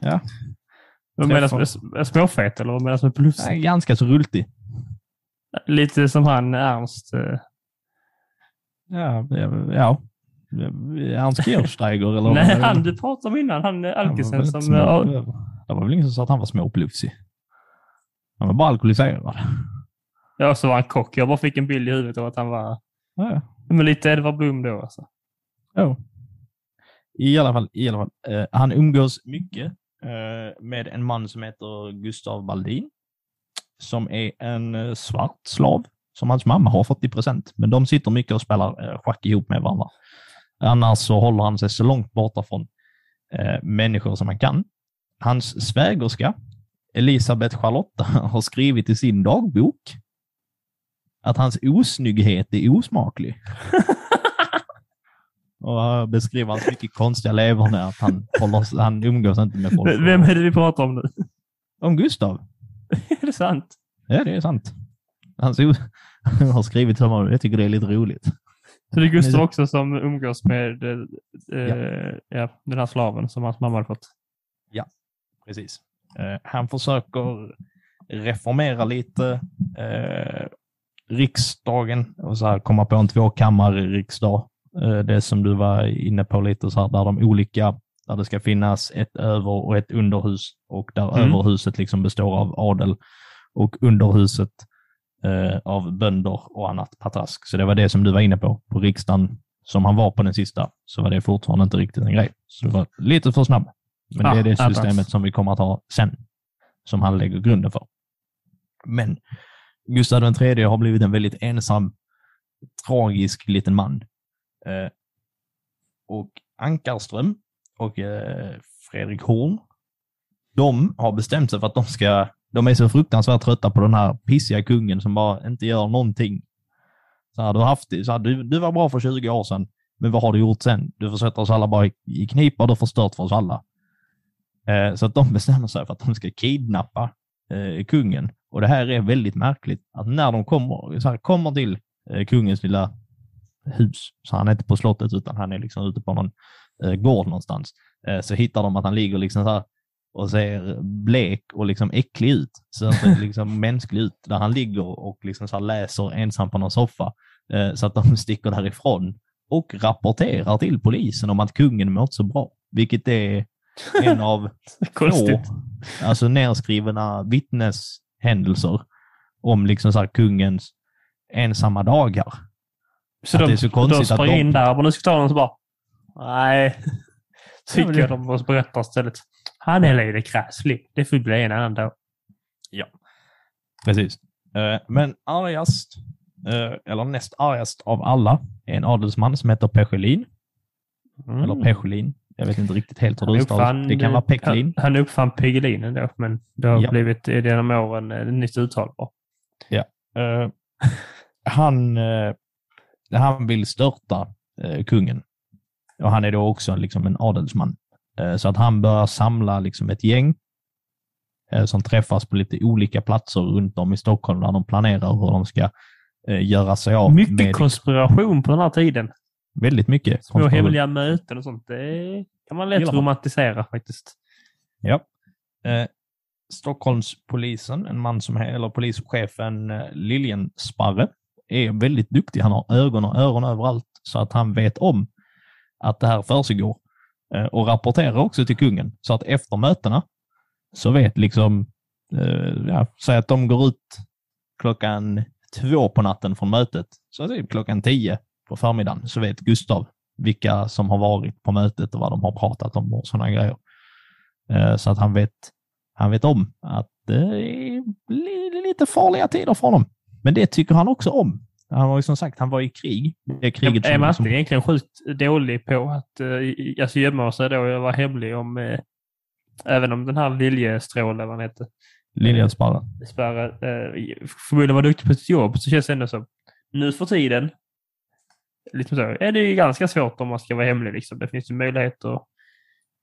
ja. Vad menas med småfet eller vad menas med plufsig? är ganska så rultig. Lite som han Ernst. eh, Ja, ja. ja. Ernst Kirchsteiger eller? Nej, han du pratade om innan. Han eh, alkisen som... små- ja, Det var väl ingen som sa att han var småplufsig. Han var bara alkoholiserad. Ja, så var han kock. Jag bara fick en bild i huvudet av att han var... Ja, Men lite Edvard Blom då alltså. ja. I alla fall, i alla fall. Eh, han umgås mycket eh, Eh, med en man som heter Gustav Baldin, som är en eh, svart slav som hans mamma har fått i present. Men de sitter mycket och spelar eh, schack ihop med varandra. Annars så håller han sig så långt borta från människor som han kan. Hans svägerska, Elisabeth Charlotta, har skrivit i sin dagbok att hans osnygghet är osmaklig. och beskriver hans mycket konstiga leverne, att han, håller, han umgås inte med folk. Vem är det vi pratar om nu? Om Gustav. är det sant? Ja, det är sant. Han har skrivit till honom. Jag tycker det är lite roligt. Så det är Gustav också som umgås med eh, eh, ja, den här slaven som hans mamma hade fått. Precis. Eh, han försöker reformera lite eh, riksdagen och så här komma på en tvåkammarriksdag. Eh, det som du var inne på lite så här, där de olika, där det ska finnas ett över och ett underhus och där Mm. överhuset liksom består av adel och underhuset eh, av bönder och annat patrask. Så det var det som du var inne på, på riksdagen som han var på den sista, så var det fortfarande inte riktigt en grej. Så det var lite för snabb. Men Ah, det är det systemet som vi kommer att ha sen, som han lägger grunden för. Men Gustav III har blivit en väldigt ensam, tragisk liten man. Eh, och Ankarström och eh, Fredrik Horn, de har bestämt sig för att de ska, de är så fruktansvärt trötta på den här pissiga kungen som bara inte gör någonting. Så här, du, har haft, så här, du, du var bra för 20 år sedan, men vad har du gjort sen? Du försätter oss alla bara i, i knipa och du har förstört för oss alla. Eh, så att de bestämmer sig för att de ska kidnappa eh, kungen. Och det här är väldigt märkligt, att när de kommer, så här, kommer till eh, kungens lilla hus, så han är inte på slottet utan han är liksom ute på någon eh, gård någonstans, eh, så hittar de att han ligger liksom så här och ser blek och liksom äcklig ut. Ser inte liksom mänsklig ut. Där han ligger och liksom så läser ensam på någon soffa. Eh, så att de sticker därifrån och rapporterar till polisen om att kungen mått så bra. Vilket är en av få alltså nedskrivna vittneshändelser om liksom så kungens ensamma dagar. Så Att de, det är så konstigt de att springer de- in där och nu ska ta någon så bara... Nej. Ja, Tycker det- jag de måste berätta istället. Han är lite krasslig. Det får bli en annan dag. Precis. Eh, Men argast, eh, eller näst argast av alla, är en adelsman som heter Pechelin. Mm. Eller Pechelin. Jag vet inte riktigt helt hur det Han uttalas. uppfann- Det kan vara Pechelin. Han, han uppfann Piggelinen då, men det har Ja. blivit i genom åren ett nytt uttal bara. Eh, han, han vill störta eh, kungen. Och han är då också liksom en adelsman. Eh, så att han börjar samla liksom ett gäng eh, som träffas på lite olika platser runt om i Stockholm där de planerar hur de ska eh, göra sig av Mycket med konspiration på den här tiden. väldigt mycket. Små hemliga möten och sånt. Det kan man lätt romantisera faktiskt. Ja. Eh, Stockholmspolisen, en man som eller polischefen eh, Liljensparre, är väldigt duktig. Han har ögon och öron överallt så att han vet om att det här försiggår eh, och rapporterar också till kungen. Så att efter mötena så vet liksom, eh, ja, säg att de går ut klockan två på natten från mötet, så typ klockan tio på förmiddagen så vet Gustav vilka som har varit på mötet och vad de har pratat om och sådana grejer. Eh, Så att han vet, han vet om att det är lite farliga tider för honom. Men det tycker han också om. Han var ju som sagt, han var i krig. Det kriget Är man som, egentligen sjukt dålig på att uh, alltså gömma sig då och vara hemlig om eh, även om den här viljestråle, vad han hette, Liljensparre. Sparre, eh, förmodligen var duktig på sitt jobb så känns det ändå som nu för tiden liksom så, är det ju ganska svårt om man ska vara hemlig. Liksom. Det finns ju möjligheter.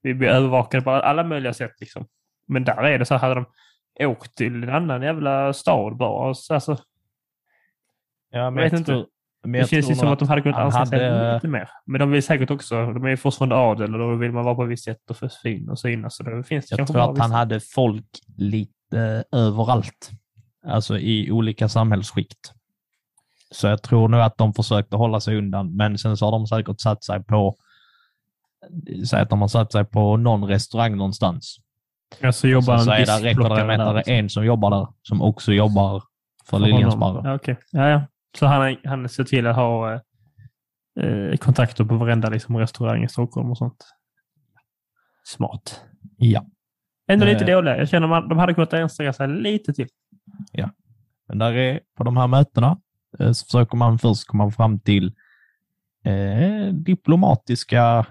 Vi blir övervakade på alla möjliga sätt. Liksom. Men där är det så, hade de åkt till en annan jävla stad bara. och så- Alltså, Ja, men jag vet inte. det känns ju som att de hade kunnat sig hade- lite mer. Men de vill säkert också, de är ju fortfarande adel och då vill man vara på ett visst sätt och för fin och synas. Så då finns det Jag tror att han hade folk lite överallt. Alltså i olika samhällsskikt. Så jag tror nog att de försökte hålla sig undan, men sen så har de säkert satt sig på Säg att de har satt sig på någon restaurang någonstans. Alltså jobbar Sen så en är det, räcker det diskplockare med där, att det är en som jobbar där, som också jobbar för Liljensparre. Ja, okej. ja, ja. Så han, han ser till att ha eh, eh, kontakter på varenda liksom, restaurang i Stockholm och sånt. Smart. Ja. Ändå lite Eh. dåliga. Jag känner att de hade kunnat anstränga sig lite till. Men där är, på de här mötena eh, så försöker man först komma fram till eh, diplomatiska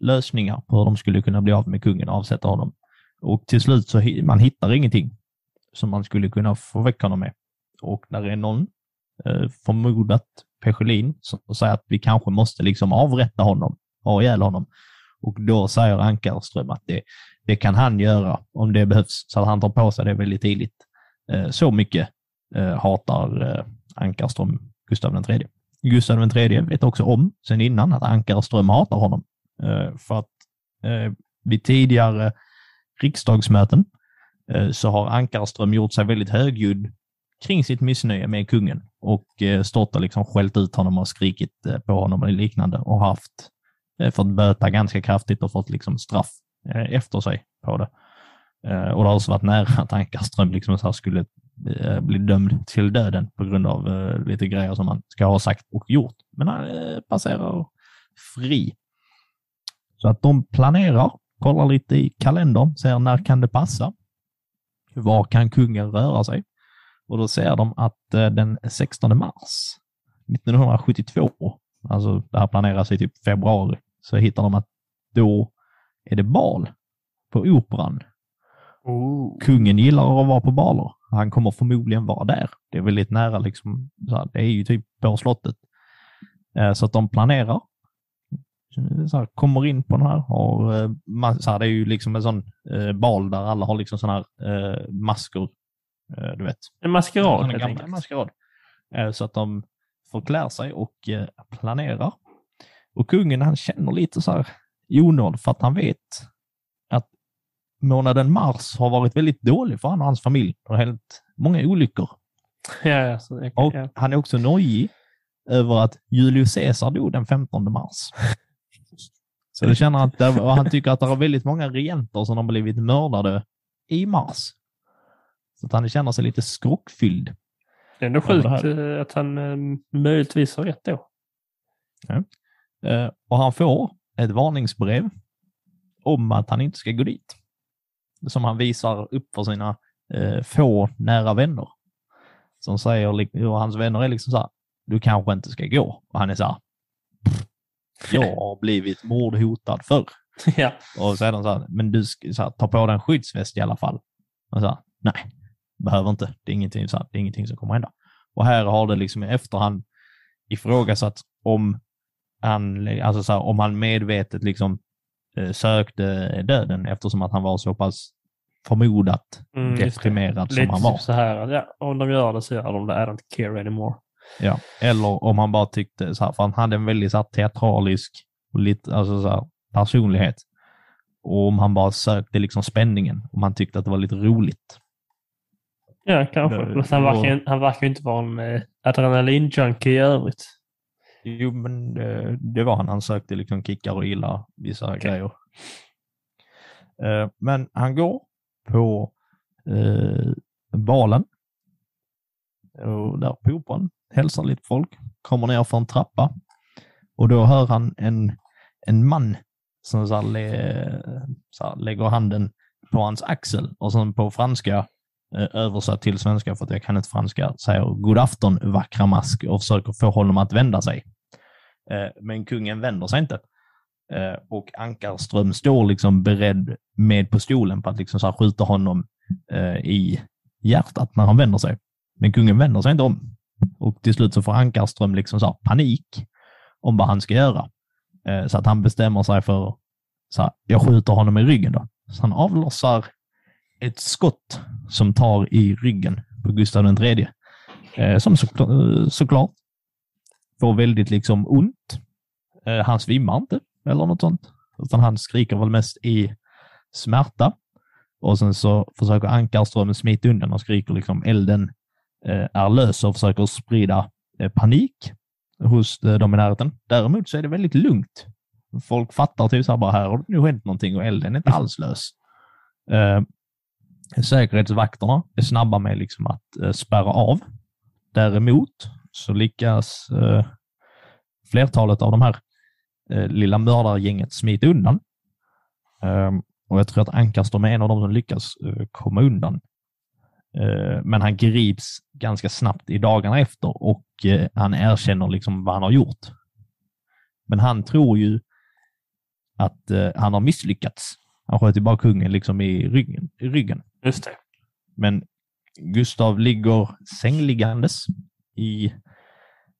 lösningar på hur de skulle kunna bli av med kungen och avsätta honom. Och till slut så man hittar ingenting som man skulle kunna få väck honom med. Och där är någon Eh, förmodat Pechelin och säger att vi kanske måste liksom avrätta honom, ha ihjäl honom. Och då säger Ankarström att det, det kan han göra om det behövs, så att han tar på sig det väldigt tidigt. Eh, så mycket eh, hatar Ankarström Gustav III. Gustav III vet också om sen innan att Ankarström hatar honom. För att vid tidigare riksdagsmöten så har Ankarström gjort sig väldigt högljudd kring sitt missnöje med kungen och eh, stått och liksom skällt ut honom och skrikit eh, på honom och liknande och haft eh, fått böta ganska kraftigt och fått liksom straff efter sig på det. Och det har också varit nära att Ankarström liksom så här skulle bli dömd till döden på grund av lite grejer som han ska ha sagt och gjort. Men han passerar fri. Så att de planerar, kollar lite i kalendern, ser när kan det passa? Var kan kungen röra sig? Och då ser de att eh, den 16 mars 1972, alltså det här planeras i typ februari, så hittar de att då är det bal på Operan. Oh. Kungen gillar att vara på baler. Han kommer förmodligen vara där. Det är väldigt nära, liksom, så här, det är ju typ på slottet. Eh, Så att de planerar. Så här, kommer in på den här. Har, eh, så här, det är ju liksom en sån eh, bal där alla har liksom såna här eh, masker. Eh, du vet. En maskerad gamla enkelt. maskerad. Eh, Så att de förklär sig och eh, planerar. Och kungen han känner lite så här onåd för att han vet att månaden mars har varit väldigt dålig för han och hans familj. Det har hänt många olyckor. Ja, ja, så det, Och ja. han är också nojig över att Julius Caesar dog den 15 mars. Så det känner att det, och han tycker att det är väldigt många regenter som har blivit mördade i mars. Så att han känner sig lite skrockfylld. Det är ändå sjukt eh, att han eh, möjligtvis har rätt då. Eh, Och han får ett varningsbrev om att han inte ska gå dit. Som han visar upp för sina få nära vänner. Som säger, och hans vänner är liksom så här, du kanske inte ska gå. Och han är så här, "Pff, jag har blivit mordhotad förr. ja. Och så är de så här, men du ska så här, ta på dig en skyddsväst i alla fall. Och så här, nej, behöver inte. Det är ingenting, det är ingenting som kommer hända. Och här har det liksom i efterhand ifrågasatt om han, alltså så här, om han medvetet liksom eh, sökte döden eftersom att han var så pass förmodat Mm, deprimerad som Lite han var. så här, ja, om de gör det så gör de det. I don't care anymore. Ja. Eller om han bara tyckte, så här, för han hade en väldigt så här, teatralisk lite, alltså, så här, personlighet. Och om han bara sökte liksom spänningen, om han tyckte att det var lite roligt. Ja, kanske. Det- Men han, verkar, ju- han verkar inte vara en eh, adrenalin-junkie i övrigt. Jo, men det, det var han. Han sökte liksom kickar och gillar vissa grejer. Eh, men han går på eh, balen. Och där på operan, hälsar lite folk, kommer ner för en trappa. Och då hör han en, en man som så här, le, så här, lägger handen på hans axel och sen på franska eh, Eh, översatt till svenska för att jag kan inte franska, säger God afton vackra mask och försöker få honom att vända sig. Eh, men kungen vänder sig inte. Eh, och Ankarström står liksom beredd med på stolen på att liksom så här skjuta honom i hjärtat när han vänder sig. Men kungen vänder sig inte om. Och till slut så får Ankarström liksom så här panik om vad han ska göra. Så att han bestämmer sig för så här, jag skjuter honom i ryggen då. Så han avlossar ett skott som tar i ryggen på Gustav III. Eh, Som så, såklart får väldigt liksom ont. Eh, han svimmar inte eller något sånt, utan han skriker väl mest i smärta. Och sen så försöker Ankarströmmen smita undan och skriker liksom elden eh, är lös och försöker sprida eh, panik hos eh, de i närheten. Däremot så är det väldigt lugnt. Folk fattar typ så här bara, här har det nu hänt någonting och elden är inte alls lös. Eh, Säkerhetsvakterna är snabba med liksom att eh, spärra av. Däremot så lyckas eh, flertalet av de här eh, lilla mördargänget smita undan. Ehm, och jag tror att Ankarström är en av de som lyckas eh, komma undan. Eh, men han grips ganska snabbt i dagarna efter och eh, han erkänner liksom vad han har gjort. Men han tror ju att eh, han har misslyckats. Han sköt ju bara kungen liksom i ryggen. I ryggen. Just det. Men Gustav ligger sängliggandes i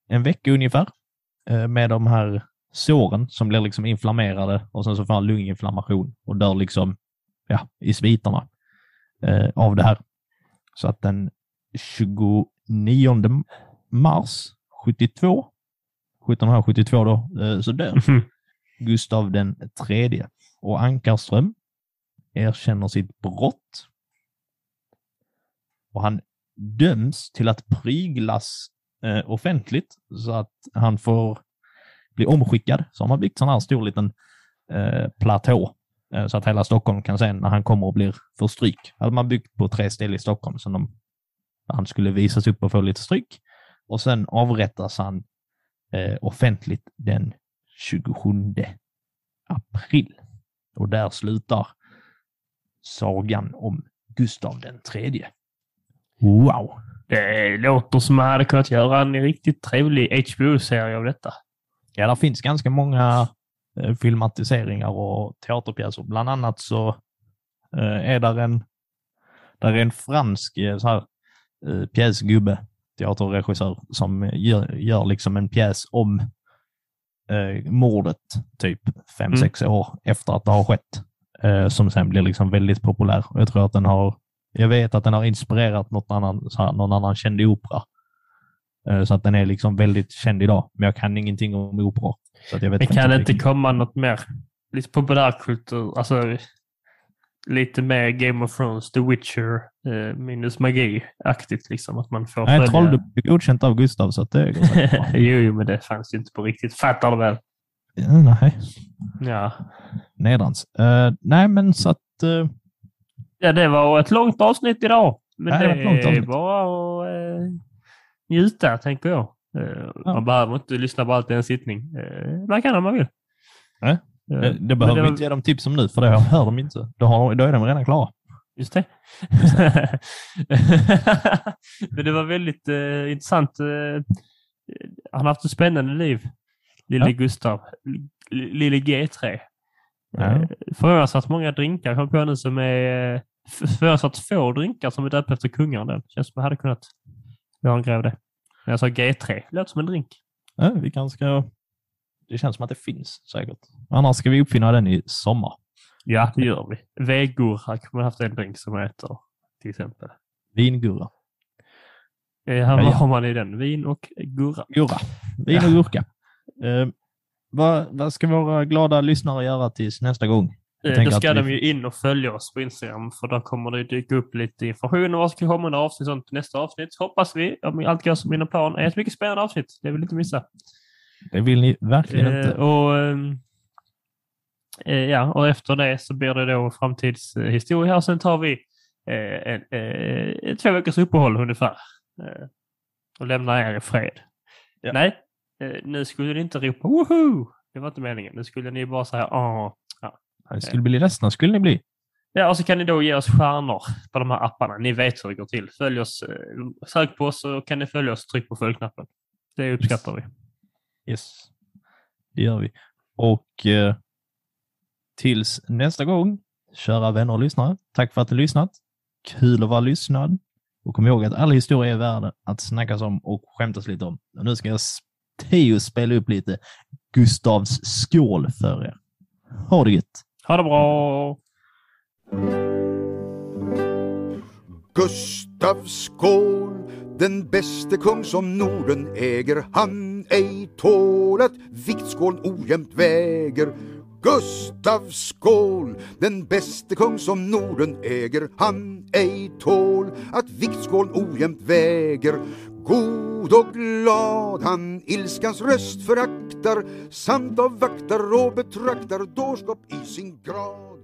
en vecka ungefär eh, med de här såren som blir liksom inflammerade och sen så får han lunginflammation och dör liksom ja, i sviterna eh, av det här. Så att den 29 mars 72, 1772 då, eh, så dör Gustav den tredje. Och Ankarström erkänner sitt brott. Och han döms till att pryglas eh, offentligt så att han får bli omskickad. Så har man byggt sån här stor liten eh, platå eh, så att hela Stockholm kan se när han kommer och blir för stryk. Hade man byggt på tre ställen i Stockholm som de, han skulle visas upp och få lite stryk. Och sen avrättas han eh, offentligt den 27 april. Och där slutar sagan om Gustav den tredje. Wow! Det låter som man hade kunnat göra en riktigt trevlig HBO-serie av detta. Ja, det finns ganska många eh, filmatiseringar och teaterpjäser. Bland annat så eh, är där en, där är en fransk eh, så här, pjäsgubbe, teaterregissör, som gör, gör liksom en pjäs om eh, mordet typ fem Mm. sex år efter att det har skett. Eh, som sen blir liksom väldigt populär. Jag tror att den har, jag vet att den har inspirerat något annan, någon annan känd opera. Eh, så att den är liksom väldigt känd idag. Men jag kan ingenting om opera. Så att jag vet Det kan inte riktigt. komma något mer lite populärkultur, alltså lite mer Game of Thrones, The Witcher, eh, minus magi-aktigt liksom. Att man får Nej, Trolldom är godkänt av Gustav så att det går bra. jo, jo, men det fanns ju inte på riktigt. Fattar du väl? Ja, Nej, Ja. nedrans. Eh, nej, men så att eh, ja, det var ett långt avsnitt idag. Men Ja, det det, är bara att eh, njuta, tänker jag. Eh, Ja. Man behöver inte lyssna på allt i en sittning. Eh, man kan om man vill. Nej. Eh, det, men det behöver det vi inte ge dem tips om nu, för det hör de inte. Då, har, då är de redan klara. Just det. Men det var väldigt eh, intressant. Eh, han har haft ett spännande liv, lille Ja. Gustav. Lille G3. Ja. Eh, Förvånansvärt många drinkar kom på nu som är... f- Förvånansvärt få drinkar som är döpta efter kungar. Den. Känns som jag hade kunnat göra en grej av det. Men jag sa G3. Låter som en drink. Ja, vi kanske ska... Det känns som att det finns säkert. Annars ska vi uppfinna den i sommar. Ja, det gör vi. Vegurra kommer haft en drink som heter till exempel. Vingurra. Eh, Ja, vad har man i den? Vin och gurra. Gurra. Vin och gurka. Eh, vad, vad ska våra glada lyssnare göra tills nästa gång? Jag Eh, Då ska vi- de ju in och följa oss på Instagram för då kommer det dyka upp lite information om vad som ska komma under avsnitt sånt nästa avsnitt. Hoppas vi, om allt går som inom plan. är ett mycket spännande avsnitt. Det vill inte missa. Det vill ni verkligen Eh, inte. och, ehm, eh, ja, och efter det så blir det då framtidshistoria och sen tar vi eh, en, eh, två veckors uppehåll ungefär. Eh, och lämnar er i fred. Ja. Nej, eh, nu skulle ni inte ropa woho! Det var inte meningen. Nu skulle ni bara säga åh. Det skulle bli ledsna, skulle ni bli. Ja, och så kan ni då ge oss stjärnor på de här apparna. Ni vet hur det går till. Följ oss, eh, sök på oss så kan ni följa oss. Tryck på följknappen. Det uppskattar vi. Yes, det gör vi. Och eh, tills nästa gång, kära vänner och lyssnare, tack för att ni lyssnat. Kul att vara lyssnad. Och kom ihåg att alla historier är värda att snackas om och skämtas lite om. Och nu ska jag Theo spela upp lite Gustavs skål för er. Ha det gött! Ha det bra! Gustav Skål, den bäste kung som Norden äger, han ej tål att viktskålen ojämnt väger. Gustav Skål, den bäste kung som Norden äger, han ej tål att viktskålen ojämnt väger. God och glad han ilskans röst föraktar, samt avvaktar och betraktar dårskap i sin grad.